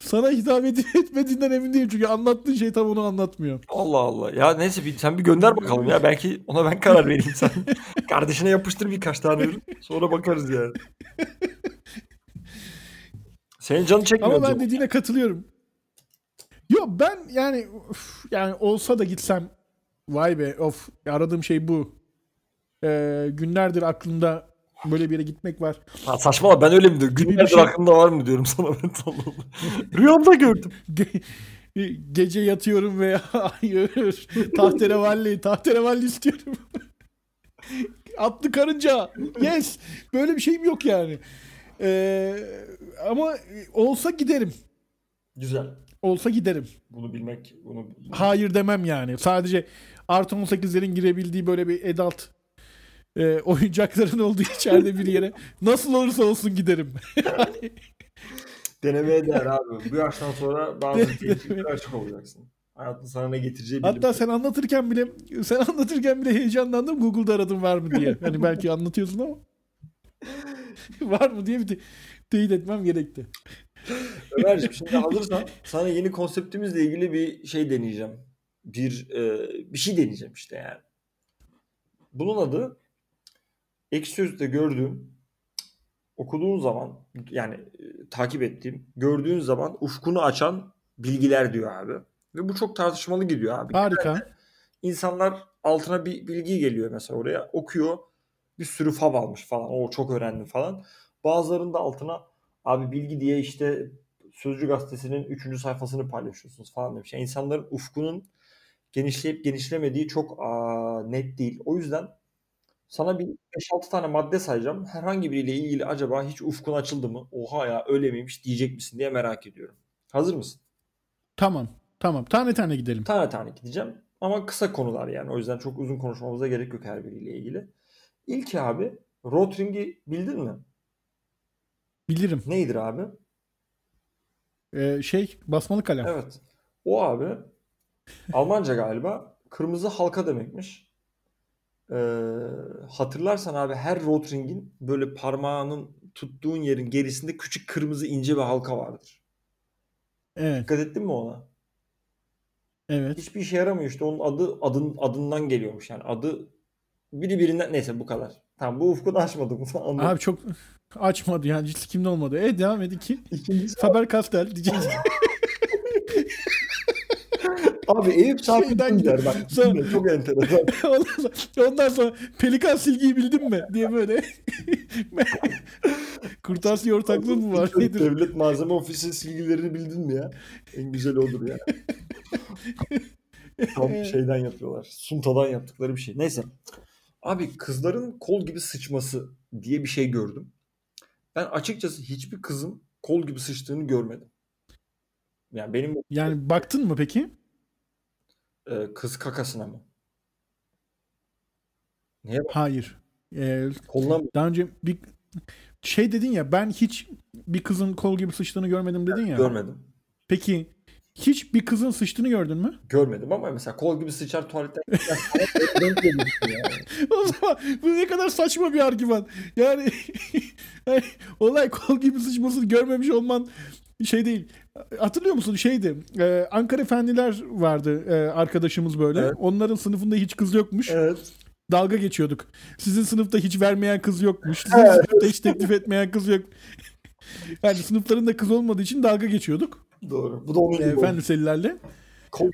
sana hitap etmediğinden emin değilim. Çünkü anlattığın şey tam onu anlatmıyor. Allah Allah. Ya neyse bir, sen bir gönder bakalım ya. Belki ona ben karar vereyim sen. Kardeşine yapıştır birkaç tane ürün. Sonra bakarız yani. Senin canın çekmiyor. Ama ben dediğine katılıyorum. Yok ben yani uf, yani olsa da gitsem vay be of aradığım şey bu. Ee, günlerdir aklımda böyle bir yere gitmek var. Ha, saçmalama ben öyle mi diyorum? Günlerdir şey. aklımda var mı diyorum sana ben Allah. Rüyamda gördüm. Ge- Gece yatıyorum ve hayır tahterevalli tahterevalli istiyorum. Atlı karınca. Yes. Böyle bir şeyim yok yani. Ee, ama olsa giderim. Güzel. Olsa giderim. Bunu bilmek, bunu Hayır demem yani. Sadece artı 18'lerin girebildiği böyle bir adult e, oyuncakların olduğu içeride bir yere nasıl olursa olsun giderim. denemeye değer abi. Bu yaştan sonra bazı tehlikelere açık olacaksın. Hayatın sana ne getireceği bilim. Hatta sen anlatırken bile sen anlatırken bile heyecanlandım. Google'da aradım var mı diye. Hani belki anlatıyorsun ama var mı diye bir te- teyit etmem gerekti. Ömerciğim şimdi hazırsan sana yeni konseptimizle ilgili bir şey deneyeceğim. Bir e, bir şey deneyeceğim işte yani. Bunun adı Ekşi Sözlük'te gördüğüm okuduğun zaman yani e, takip ettiğim gördüğün zaman ufkunu açan bilgiler diyor abi. Ve bu çok tartışmalı gidiyor abi. Harika. İnsanlar altına bir bilgi geliyor mesela oraya okuyor bir sürü fab almış falan o çok öğrendim falan. Bazılarının da altına abi bilgi diye işte Sözcü gazetesinin 3. sayfasını paylaşıyorsunuz falan demiş. Yani insanların ufkunun genişleyip genişlemediği çok aa, net değil. O yüzden Sana bir 5-6 tane madde sayacağım. Herhangi biriyle ilgili acaba hiç ufkun açıldı mı? Oha ya öyle miymiş diyecek misin diye merak ediyorum. Hazır mısın? Tamam. Tamam. Tane tane gidelim. Tane tane gideceğim. Ama kısa konular yani. O yüzden çok uzun konuşmamıza gerek yok her biriyle ilgili. İlk abi Rotring'i bildin mi? Bilirim. Neydir abi? Ee, şey basmalı kalem. Evet. O abi Almanca galiba kırmızı halka demekmiş. Ee, hatırlarsan abi her Rotring'in böyle parmağının tuttuğun yerin gerisinde küçük kırmızı ince bir halka vardır. Evet. Dikkat ettin mi ona? Evet. Hiçbir işe yaramıyor işte onun adı adın adından geliyormuş yani adı biri birinden neyse bu kadar. Tamam bu ufkunu açmadım. Anladım. Abi çok açmadı yani hiç kimde olmadı. E devam iki. İkincisi Faber Castell diyeceğiz. abi Eyüp Şeyden gider bak. Sonra- Çok enteresan. ondan, sonra, ondan sonra pelikan silgiyi bildin mi diye böyle. Kırtasiye ortaklığı mı var nedir? Devlet Malzeme Ofisi silgilerini bildin mi ya? En güzel odur ya. Tam şeyden yapıyorlar. Suntadan yaptıkları bir şey. Neyse. Abi kızların kol gibi sıçması diye bir şey gördüm. Ben açıkçası hiçbir kızın kol gibi sıçtığını görmedim. Yani benim Yani baktın mı peki? e, kız kakasına mı? Niye? Hayır. Ee, Koluna mı? daha önce bir şey dedin ya ben hiç bir kızın kol gibi sıçtığını görmedim dedin ya. Görmedim. Peki hiç bir kızın sıçtığını gördün mü? Görmedim ama mesela kol gibi sıçar tuvaletten o zaman bu ne kadar saçma bir argüman. Yani, olay kol gibi sıçmasını görmemiş olman şey değil. Hatırlıyor musun şeydi e, Ankara Efendiler vardı e, arkadaşımız böyle. Evet. Onların sınıfında hiç kız yokmuş. Evet. Dalga geçiyorduk. Sizin sınıfta hiç vermeyen kız yokmuş. Sizin sınıfta hiç teklif etmeyen kız yok. Yani sınıflarında kız olmadığı için dalga geçiyorduk. Doğru. Bu da onun gibi oldu. Efendi Selilerle.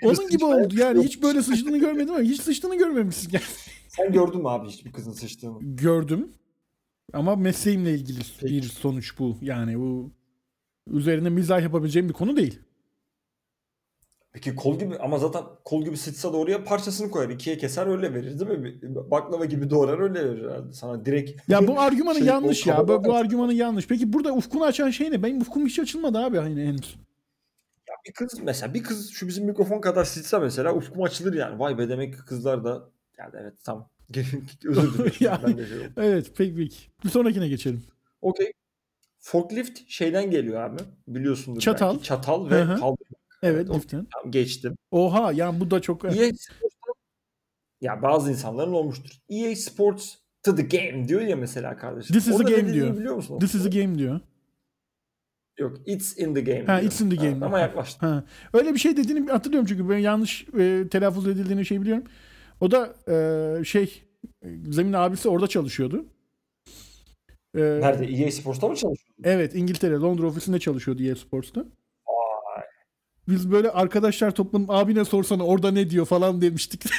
Onun gibi oldu. Yani yok. hiç böyle sıçtığını görmedim ama hiç sıçtığını görmemişsin. Yani. Sen gördün mü abi hiçbir kızın sıçtığını? gördüm. Ama mesleğimle ilgili Peki. bir sonuç bu. Yani bu üzerine mizah yapabileceğim bir konu değil. Peki kol gibi ama zaten kol gibi sıçsa da oraya parçasını koyar. ikiye keser öyle verir değil mi? Baklava gibi doğrar öyle verir herhalde. Sana direkt. Ya bu argümanı Şey, yanlış ya. Bu, bu argümanı yanlış. Peki burada ufkunu açan şey ne? Benim ufkum hiç açılmadı abi hani henüz. Bir kız mesela bir kız şu bizim mikrofon kadar sıçsa mesela ufkum açılır yani. Vay be demek ki kızlar da yani evet tamam. Özür dilerim. Yani- şey. Evet peki peki. Bir sonrakine geçelim. Okey. Forklift şeyden geliyor abi. Biliyorsundur Çatal. belki. Çatal ve Hı hı. kaldırma. Evet. Tamam, geçtim. Oha yani bu da çok... EA Sports'ta ya bazı insanların olmuştur. EA Sports to the game diyor ya mesela kardeşim. This is ne game diyor. Biliyor musun? This is a game diyor. Yok it's in the game. Ha, it's in the game. Ha, ama yaklaştı. Ha. Öyle bir şey dediğini hatırlıyorum çünkü ben yanlış e, telaffuz edildiğini şey biliyorum. O da e, şey Zemin abisi orada çalışıyordu. E, Nerede? EA Sports'ta mı çalışıyorsun? Evet İngiltere Londra ofisinde çalışıyordu EA Sports'ta. Biz böyle arkadaşlar toplanıp abine sorsana orada ne diyor falan demiştik.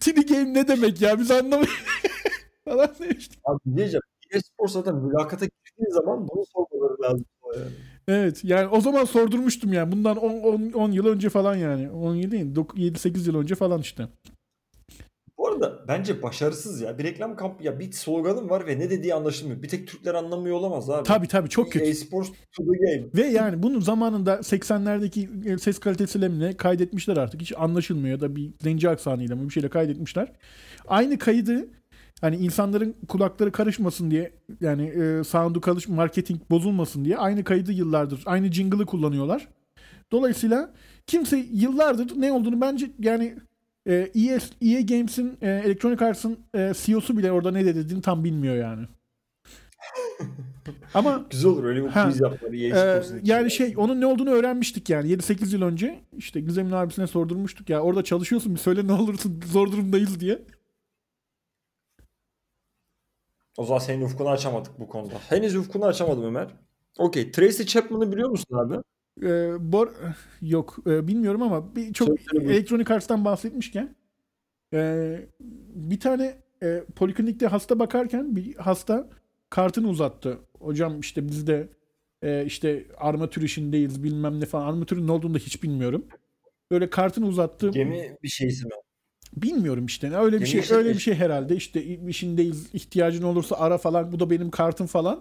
Tiny Game ne demek ya biz anlamıyoruz falan demiştik. Abi diyeceğim? EA Sports zaten mülakata girdiğin zaman bunu sormaları lazım. Yani. Evet yani o zaman sordurmuştum yani bundan 10, 10 yıl önce falan yani 10 yıl değil 7-8 yıl önce falan işte. Bu arada bence başarısız ya. Bir reklam kampı ya bir sloganım var ve ne dediği anlaşılmıyor. Bir tek Türkler anlamıyor olamaz abi. Tabii tabii çok kötü. EA Sports to the game. Ve yani bunun zamanında 80'lerdeki e, ses kalitesiyle mi kaydetmişler artık. Hiç anlaşılmıyor ya da bir zenci aksanıyla mı bir şeyle kaydetmişler. Aynı kaydı hani insanların kulakları karışmasın diye yani e, sound'u karış marketing bozulmasın diye aynı kaydı yıllardır aynı jingle'ı kullanıyorlar. Dolayısıyla kimse yıllardır ne olduğunu bence yani e, EA, EA Games'in e, Electronic Arts'ın e, CEO'su bile orada ne dediğini tam bilmiyor yani. Ama Güzel olur öyle bir quiz yapmaları Sports'un içinde. yani şey onun ne olduğunu öğrenmiştik yani 7-8 yıl önce işte Gizem'in abisine sordurmuştuk ya orada çalışıyorsun bir söyle ne olursun zor durumdayız diye. O zaman senin ufkunu açamadık bu konuda. Henüz ufkunu açamadım Ömer. Okey. Tracy Chapman'ı biliyor musun abi? Ee, bor yok e, bilmiyorum ama bir, çok buyur. Electronic Arts'tan bahsetmişken e, bir tane e, poliklinikte hasta bakarken bir hasta kartını uzattı. Hocam işte biz de e, işte armatür işindeyiz bilmem ne falan. Armatürün ne olduğunu da hiç bilmiyorum. Böyle kartını uzattı. Gemi bir şeysi mi? Bilmiyorum işte. Öyle bir şey öyle bir şey herhalde. İşte işindeyiz, ihtiyacın olursa ara falan. Bu da benim kartım falan.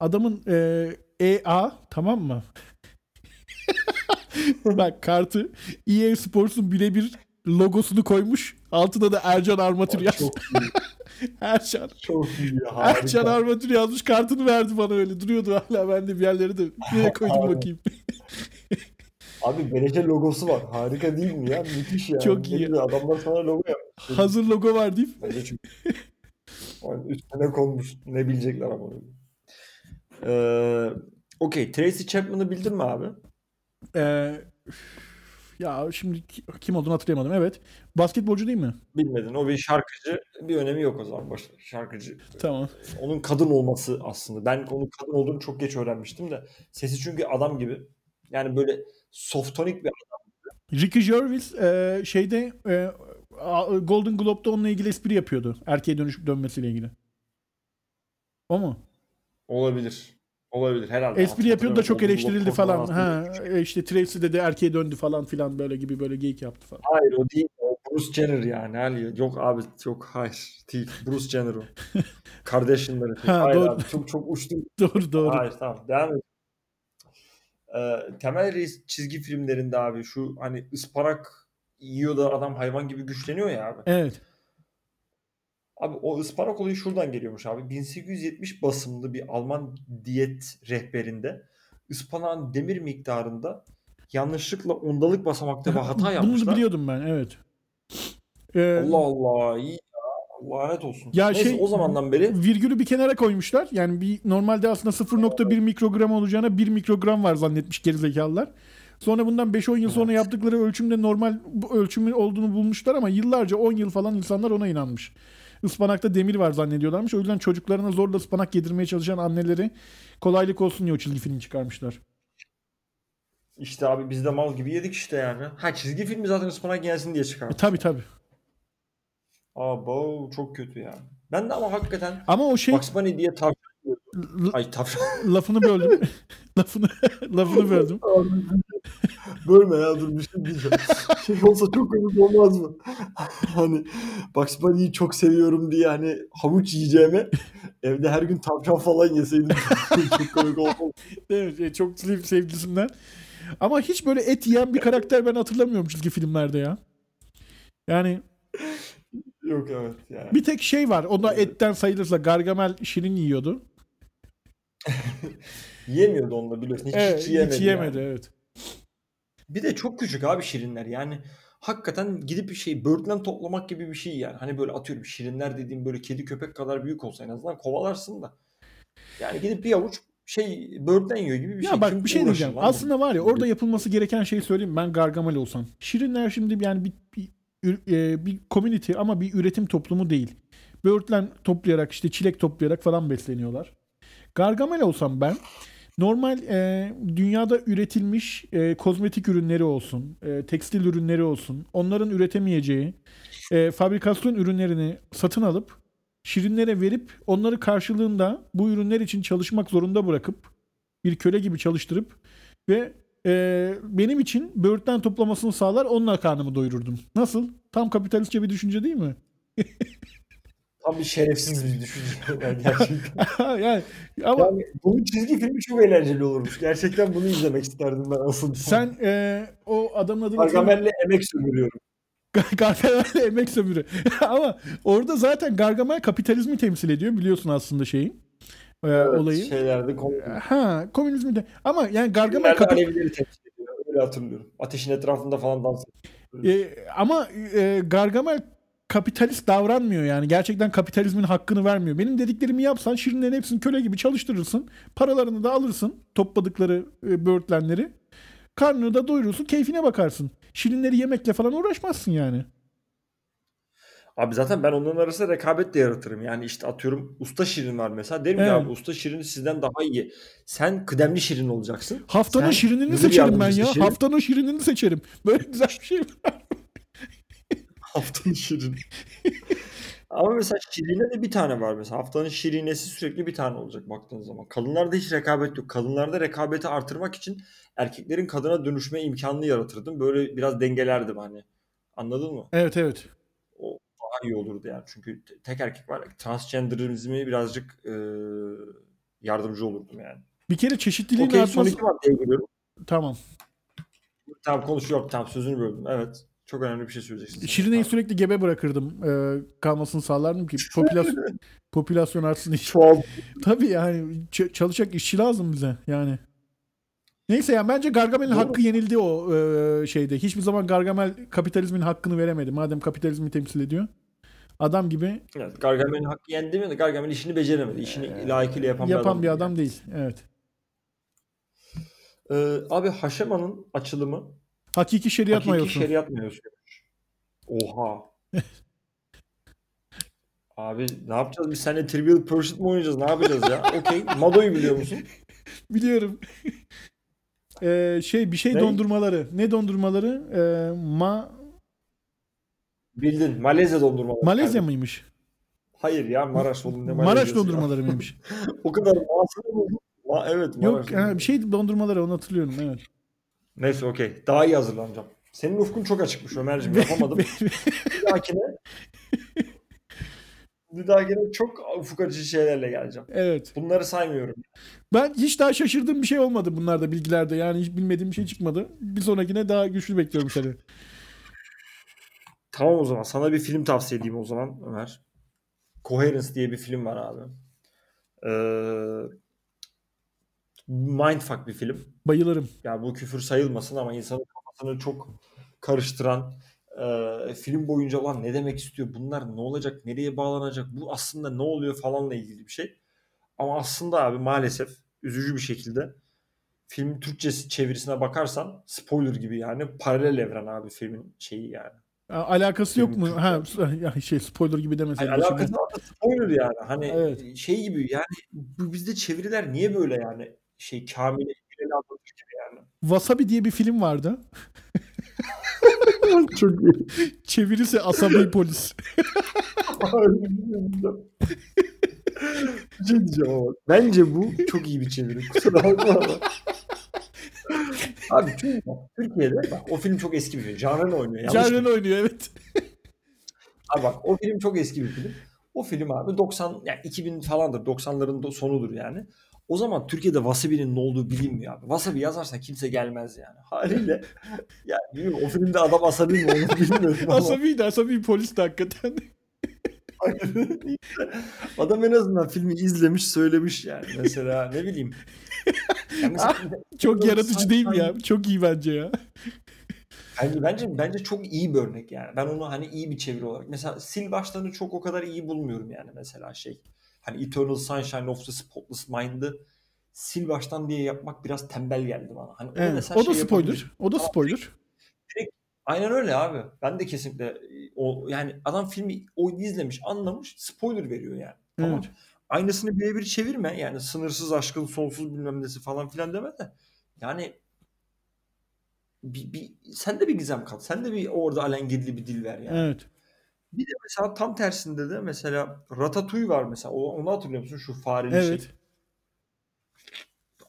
Adamın e, EA tamam mı? Bak kartı EA Sports'un birebir logosunu koymuş. Altına da Ercan Armatür yaz. Çok iyi. Ercan. Çok iyi. Ercan Harika. Armatür yazmış. Kartını verdi bana öyle. Duruyordu hala. Ben de bir yerlere de nereye koydum bakayım. Abi beleşe logosu var. Harika değil mi ya? Müthiş ya. Çok iyi. güzel, Adamlar sana logo yapmış. Hazır logo var deyip. Yani üstüne konmuş. Ne bilecekler ama. Ee, Okey. Tracy Chapman'ı bildin mi abi? Ee, ya şimdi ki- kim olduğunu hatırlayamadım. Evet. Basketbolcu değil mi? Bilmedin. O bir şarkıcı. Bir önemi yok o zaman. Ver. Şarkıcı. Tamam. Onun kadın olması aslında. Ben onun kadın olduğunu çok geç öğrenmiştim de. Sesi çünkü adam gibi. Yani böyle softonik bir Ricky Gervais e, şeyde e, Golden Globe'da onunla ilgili espri yapıyordu. Erkeğe dönüşüp dönmesiyle ilgili. O mu? olabilir. Olabilir herhalde. Espri yapıyordu da çok eleştirildi falan. Ha, işte Tracy dedi erkeğe döndü falan filan böyle gibi böyle geyik yaptı falan. Hayır o değil. O Bruce Jenner yani. Ali. Yok abi yok hayır. Değil. Bruce Jenner o. Kardashian'ları. Ha, hayır doğru. abi. Çok çok uçtum. Doğru doğru. Hayır tamam devam et. Ee, Temel Reis çizgi filmlerinde abi şu hani ıspanak yiyor da adam hayvan gibi güçleniyor ya abi. Evet. Abi o ıspanak olayı şuradan geliyormuş abi. 1870 basımlı bir Alman diyet rehberinde ıspanağın demir miktarında yanlışlıkla ondalık basamakta bir hata Bunu yapmışlar. biliyordum ben evet. Ee, Allah Allah iyi. Lanet olsun. Ya Neyse şey- o zamandan beri virgülü bir kenara koymuşlar. Yani bir normalde aslında 0.1 mikrogram olacağına 1 mikrogram var zannetmiş gerizekalılar. Sonra bundan 5-10 yıl sonra Evet. yaptıkları ölçümde normal bu ölçümü olduğunu bulmuşlar ama yıllarca 10 yıl falan insanlar ona inanmış. Ispanakta demir var zannediyorlarmış. O yüzden çocuklarına zorla ıspanak yedirmeye çalışan anneleri kolaylık olsun diye o çizgi film çıkarmışlar. işte abi biz de mal gibi yedik işte yani. Ha çizgi filmi zaten ıspanak gelsin diye E, çıkarmış. tabi tabi. Abo çok kötü ya. Ben de ama hakikaten Ama o şey Bugs Bunny diye tavşan Ay tavşan. lafını böldüm. lafını lafını böldüm. Bölme ya dur bir şey diyeceğim. Şey olsa çok komik olmaz mı? hani Bugs Bunny'yi çok seviyorum diye hani havuç yiyeceğime evde her gün tavşan falan yeseydim çok komik olmaz. Evet, e, çok sev- sevgilisinden. Ama hiç böyle et yiyen bir karakter ben hatırlamıyorum çizgi filmlerde ya. Yani Yok evet yani. bir tek şey var. O da etten sayılırsa Gargamel şirin yiyordu. Yiyemiyordu onunla biliyorsun. Hiç, Evet, hiç yiyemedi. hiç yemedi yani. evet. Bir de çok küçük abi şirinler yani. Hakikaten gidip bir şey böğürtlen toplamak gibi bir şey yani. Hani böyle atıyorum şirinler dediğim böyle kedi köpek kadar büyük olsa en azından kovalarsın da. Yani gidip bir avuç şey böğürtlen yiyor gibi bir Ya şey. bak Kim bir şey diyeceğim. Aslında var ya orada yapılması gereken şeyi söyleyeyim. Ben Gargamel olsam. Şirinler şimdi yani bir, bir, bir community ama bir üretim toplumu değil. Böğürtlen toplayarak işte çilek toplayarak falan besleniyorlar. Gargamel olsam ben normal e, dünyada üretilmiş e, kozmetik ürünleri olsun, e, tekstil ürünleri olsun, onların üretemeyeceği e, fabrikasyon ürünlerini satın alıp şirinlere verip onları karşılığında bu ürünler için çalışmak zorunda bırakıp bir köle gibi çalıştırıp ve e, benim için böğürtlen toplamasını sağlar onunla karnımı doyururdum. Nasıl? Tam kapitalistçe bir düşünce değil mi? Tam bir şerefsiz bir düşünce. Yani gerçekten. yani ama Yani bunun çizgi filmi çok eğlenceli olurmuş. Gerçekten bunu izlemek isterdim ben aslında. sen e, o adamın adını. Gargamel'le emek sömürüyorum. Gar- Gargamel emek sömürü. Ama orada zaten Gargamel kapitalizmi temsil ediyor biliyorsun aslında şeyin. E, Evet, olayı. Şeylerde komik. Ha, komünizmi de. Ama yani Gargamel kapi- Alevileri temsil ediyor. Öyle hatırlıyorum. Ateşin etrafında falan dans ediyor. E, ama e, Gargamel kapitalist davranmıyor yani. Gerçekten kapitalizmin hakkını vermiyor. Benim dediklerimi yapsan şirinlerin hepsini köle gibi çalıştırırsın. Paralarını da alırsın. Topladıkları e, böğürtlenleri. Karnını da doyurursun. Keyfine bakarsın. Şirinleri yemekle falan uğraşmazsın yani. Abi zaten ben onların arasında rekabet de yaratırım. Yani işte atıyorum usta şirin var mesela. Derim ki Evet. abi usta şirin sizden daha iyi. Sen kıdemli şirin olacaksın. Haftanın Sen şirinini seçerim ben ya. şirin. Haftanın şirinini seçerim. Böyle güzel bir şey var. Haftanın şirin. Ama mesela şirine de bir tane var mesela. Haftanın şirinesi sürekli bir tane olacak baktığın zaman. Kadınlarda hiç rekabet yok. Kadınlarda rekabeti artırmak için erkeklerin kadına dönüşme imkanını yaratırdım. Böyle biraz dengelerdim hani. Anladın mı? Evet evet. İyi olurdu yani. Çünkü te- tek erkek var. Transgenderizmi birazcık e, yardımcı olurdum yani. Bir kere çeşitliliğin son artması... iki maddeye geliyorum. Tamam. Tamam konuş yok tamam sözünü böldüm. Evet. Çok önemli bir şey söyleyeceksin. Şirine'yi Tamam. sürekli gebe bırakırdım. Ee, kalmasını sağlardım ki popülasyon, popülasyon artsın diye. Tabii yani ç- çalışacak işçi lazım bize yani. Neyse yani bence Gargamel'in hakkı yenildi o e, şeyde. Hiçbir zaman Gargamel kapitalizmin hakkını veremedi. Madem kapitalizmi temsil ediyor. Adam gibi Evet, Gargamel'in hakkı yendi mi Gargamel işini beceremedi. İşini layıkıyla yapan, yapan bir adam. bir adam değil. Evet. Ee, abi Haşema'nın açılımı Hakiki şeriat hakiki mayosu. şeriat mevzusuymuş. Oha. Abi ne yapacağız? Biz seninle Trivial Pursuit mi oynayacağız? Ne yapacağız ya? Okey. Mado'yu biliyor musun? Biliyorum. Ee, şey bir şey Ne? dondurmaları. Ne dondurmaları? Ee, ma Bildin. Malezya dondurmaları. Malezya Yani. mıymış? Hayır ya Maraş ne Maraş dondurmaları mıymış? o kadar masum oldum. Ma evet Maraş. Yok ha, bir şey dondurmaları onu hatırlıyorum evet. Neyse okey. Daha iyi hazırlanacağım. Senin ufkun çok açıkmış Ömerciğim. Yapamadım. bir dahakine bir dahakine çok ufuk açıcı şeylerle geleceğim. evet. Bunları saymıyorum. Ben hiç daha şaşırdığım bir şey olmadı bunlarda bilgilerde. Yani hiç bilmediğim bir şey çıkmadı. Bir sonrakine daha güçlü bekliyorum seni. Tamam o zaman. Sana bir film tavsiye edeyim o zaman Ömer. Coherence diye bir film var abi. Ee, mindfuck bir film. Bayılırım. Yani bu küfür sayılmasın ama insanın kafasını çok karıştıran e, film boyunca lan ne demek istiyor? Bunlar ne olacak? Nereye bağlanacak? Bu aslında ne oluyor falanla ilgili bir şey. Ama aslında abi maalesef üzücü bir şekilde filmin Türkçe çevirisine bakarsan spoiler gibi yani paralel evren abi filmin şeyi yani. Alakası yok mu? Ha ya şey spoiler gibi demeseydin. Şimdi. alakası var da spoiler yani. Hani Evet. şey gibi yani bu bizde çeviriler niye böyle yani şey Kamil'e İlel'i anlatır gibi yani. Wasabi diye bir film vardı. Çok iyi. Çevirisi Asabi Polis. şey diyeceğim ama. Bence bu çok iyi bir çeviri. Kusura bakma. Abi Türkiye'de bak, o film çok eski bir film. Canren oynuyor. Mı? oynuyor evet. Abi bak o film çok eski bir film. O film abi 90 yani 2000 falandır. 90'ların do- sonudur yani. O zaman Türkiye'de wasabi'nin ne olduğu bilinmiyor abi. Wasabi yazarsan kimse gelmez yani. Haliyle yani bilmiyorum o filmde adam asabi mi onu bilmiyorum ama. Asabi'ydi. Asabi polis de hakikaten. Adam en azından filmi izlemiş söylemiş yani. Mesela ne bileyim. Yani mesela, Çok yaratıcı değil mi ya? Çok iyi bence ya. bence, bence, bence çok iyi bir örnek yani. Ben onu hani iyi bir çeviri olarak. Mesela sil başlarını çok o kadar iyi bulmuyorum yani mesela şey. Hani Eternal Sunshine of the Spotless Mind'ı sil baştan diye yapmak biraz tembel geldi bana. Hani Evet. mesela O da şey spoiler. O da spoiler. Aynen öyle abi. Ben de kesinlikle e, o yani adam filmi o izlemiş, anlamış, spoiler veriyor yani. Tamam. Evet. Aynısını birebir çevirme. Yani sınırsız aşkın sonsuz bilmem nesi falan filan deme de. Yani bir, bir, sen de bir gizem kat. Sen de bir orada alengirli bir dil ver yani. Evet. Bir de mesela tam tersinde de mesela Ratatouille var mesela. O, onu hatırlıyor musun? Şu fareli şey. Evet.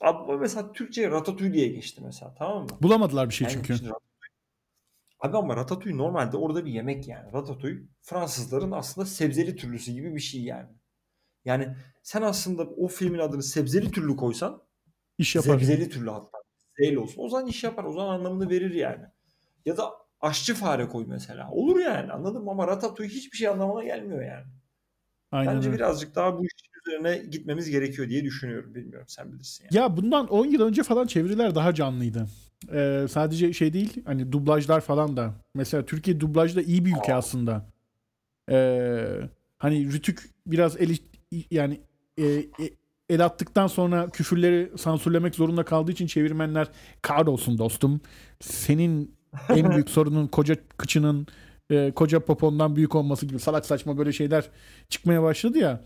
Abi o mesela Türkçe Ratatouille diye geçti mesela tamam mı? Bulamadılar bir şey Yani çünkü. Abi ama Ratatouille normalde orada bir yemek yani. Ratatouille Fransızların aslında sebzeli türlüsü gibi bir şey yani. Yani sen aslında o filmin adını sebzeli türlü koysan İş yapar. sebzeli türlü hatta. Zeyle olsun. O zaman iş yapar. O zaman anlamını verir yani. Ya da aşçı fare koy mesela. Olur yani anladın mı? Ama Ratatouille hiçbir şey anlamına gelmiyor yani. Aynen Bence öyle. birazcık daha bu işin üzerine gitmemiz gerekiyor diye düşünüyorum. Bilmiyorum sen bilirsin yani. Ya bundan 10 yıl önce falan çeviriler daha canlıydı. Ee, sadece şey değil hani dublajlar falan da. Mesela Türkiye dublajda iyi bir ülke aslında. Ee, hani Rütük biraz el, yani e, e, el attıktan sonra küfürleri sansürlemek zorunda kaldığı için çevirmenler kahrolsun dostum. Senin en büyük sorunun koca kıçının e, koca popondan büyük olması gibi salak saçma böyle şeyler çıkmaya başladı ya.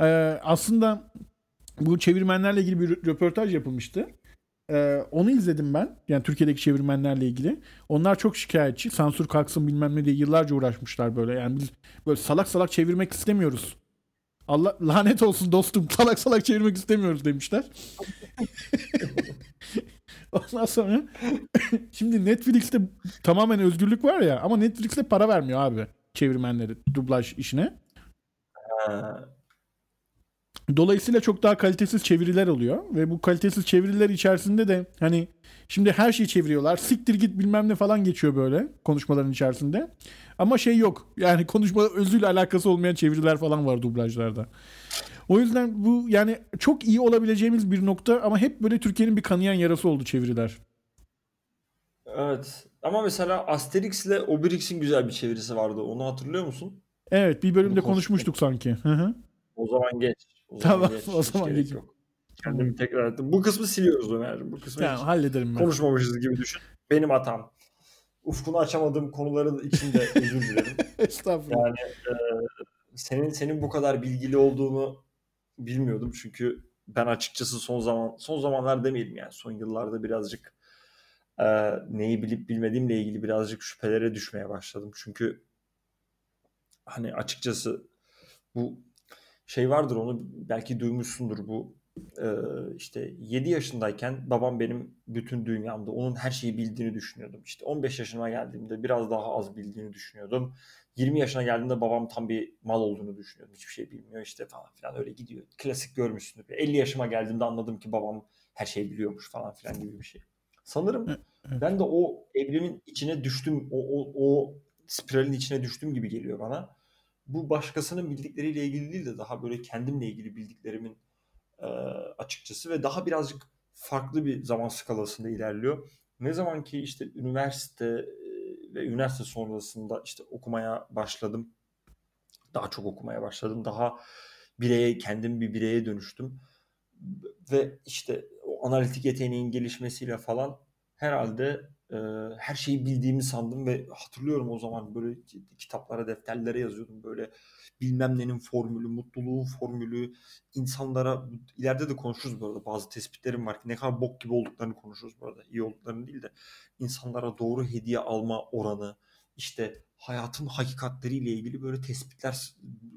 Ee, aslında bu çevirmenlerle ilgili bir röportaj yapılmıştı. Ee, onu izledim ben. Yani Türkiye'deki çevirmenlerle ilgili. Onlar çok şikayetçi. Sansür kalksın bilmem ne diye yıllarca uğraşmışlar böyle. Yani biz böyle salak salak çevirmek istemiyoruz. Allah lanet olsun dostum salak salak çevirmek istemiyoruz demişler. Ondan sonra şimdi Netflix'te tamamen özgürlük var ya ama Netflix'te para vermiyor abi. çevirmenleri dublaj işine. Ha. Dolayısıyla çok daha kalitesiz çeviriler oluyor ve bu kalitesiz çeviriler içerisinde de hani şimdi her şeyi çeviriyorlar. Siktir git bilmem ne falan geçiyor böyle konuşmaların içerisinde. Ama şey yok. Yani konuşma özüyle alakası olmayan çeviriler falan var dublajlarda. O yüzden bu yani çok iyi olabileceğimiz bir nokta ama hep böyle Türkiye'nin bir kanayan yarası oldu çeviriler. Evet. Ama mesela Asterix ile Obelix'in güzel bir çevirisi vardı. Onu hatırlıyor musun? Evet bir bölümde konuşmuştuk sanki. Hı hı. O zaman geç. O Tamam, geç. o zaman gerek geç. yok. Kendimi tekrar ettim. Bu kısmı siliyoruz Ömer'cim. Bu kısmı Tamam hallederim ben. konuşmamışız gibi düşün. Benim hatam. Ufkunu açamadığım konuların içinde özür dilerim. Estağfurullah. Yani e, senin senin bu kadar bilgili olduğunu bilmiyordum çünkü ben açıkçası son zaman son zamanlar demeyelim yani son yıllarda birazcık e, neyi bilip bilmediğimle ilgili birazcık şüphelere düşmeye başladım. Çünkü hani açıkçası bu şey vardır onu belki duymuşsundur bu e, işte 7 yaşındayken babam benim bütün dünyamda onun her şeyi bildiğini düşünüyordum. İşte 15 yaşıma geldiğimde biraz daha az bildiğini düşünüyordum. 20 yaşına geldiğimde babam tam bir mal olduğunu düşünüyordum. Hiçbir şey bilmiyor işte falan filan öyle gidiyor. Klasik görmüşsündür. 50 yaşıma geldiğimde anladım ki babam her şeyi biliyormuş falan filan gibi bir şey. Sanırım ben de o evrenin içine düştüm. O, o, o spiralin içine düştüm gibi geliyor bana. Bu başkasının bildikleriyle ilgili değil de daha böyle kendimle ilgili bildiklerimin e, açıkçası ve daha birazcık farklı bir zaman skalasında ilerliyor. Ne zaman ki işte üniversite ve üniversite sonrasında işte okumaya başladım. Daha çok okumaya başladım. Daha bireye, kendim bir bireye dönüştüm. Ve işte o analitik yeteneğin gelişmesiyle falan herhalde e, her şeyi bildiğimi sandım ve hatırlıyorum o zaman böyle kitaplara, defterlere yazıyordum böyle bilmem nenin formülü, mutluluğun formülü, insanlara ileride de konuşuruz bu arada bazı tespitlerim var ki ne kadar bok gibi olduklarını konuşuruz bu arada. iyi olduklarını değil de insanlara doğru hediye alma oranı, işte hayatın hakikatleriyle ilgili böyle tespitler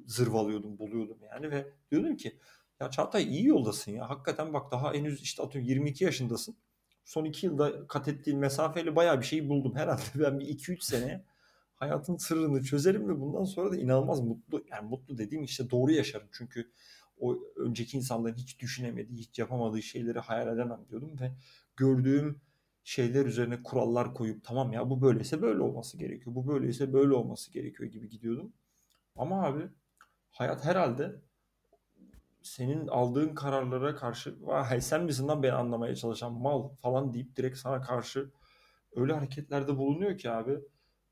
zırvalıyordum, buluyordum yani ve diyordum ki ya Çağatay iyi yoldasın ya. Hakikaten bak daha henüz işte atıyorum 22 yaşındasın. Son 2 yılda kat ettiğin mesafeyle bayağı bir şey buldum. Herhalde ben bir 2-3 sene hayatın sırrını çözerim ve bundan sonra da inanılmaz mutlu yani mutlu dediğim işte doğru yaşarım. Çünkü o önceki insanların hiç düşünemediği, hiç yapamadığı şeyleri hayal edemem diyordum ve gördüğüm şeyler üzerine kurallar koyup tamam ya bu böyleyse böyle olması gerekiyor. Bu böyleyse böyle olması gerekiyor gibi gidiyordum. Ama abi hayat herhalde senin aldığın kararlara karşı vay sen misin lan beni anlamaya çalışan mal falan deyip direkt sana karşı öyle hareketlerde bulunuyor ki abi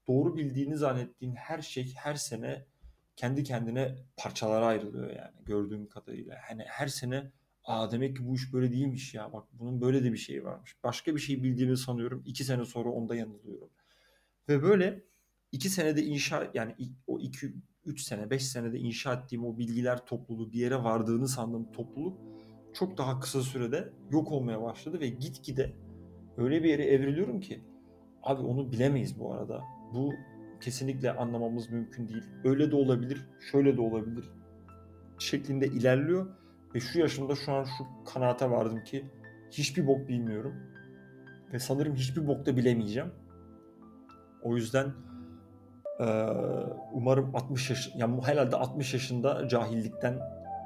doğru bildiğini zannettiğin her şey her sene kendi kendine parçalara ayrılıyor yani gördüğüm kadarıyla. Hani her sene aa demek ki bu iş böyle değilmiş ya bak bunun böyle de bir şeyi varmış. Başka bir şey bildiğimi sanıyorum. iki sene sonra onda yanılıyorum. Ve böyle iki senede inşa yani o iki 3 sene, 5 senede inşa ettiğim o bilgiler topluluğu bir yere vardığını sandığım topluluk çok daha kısa sürede yok olmaya başladı ve gitgide öyle bir yere evriliyorum ki abi onu bilemeyiz bu arada. Bu kesinlikle anlamamız mümkün değil. Öyle de olabilir, şöyle de olabilir şeklinde ilerliyor ve şu yaşımda şu an şu kanaate vardım ki hiçbir bok bilmiyorum ve sanırım hiçbir bok da bilemeyeceğim. O yüzden umarım 60 yaş yani herhalde 60 yaşında cahillikten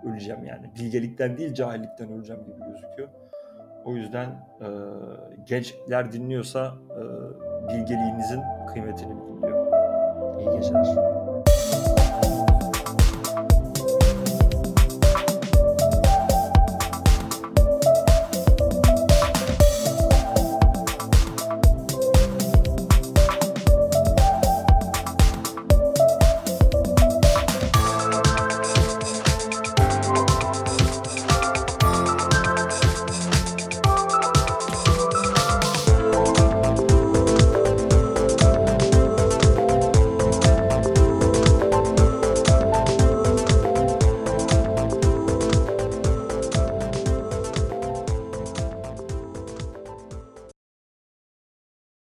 öleceğim yani. Bilgelikten değil cahillikten öleceğim gibi gözüküyor. O yüzden e, gençler dinliyorsa e, bilgeliğinizin kıymetini bilin diyor. İyi geceler.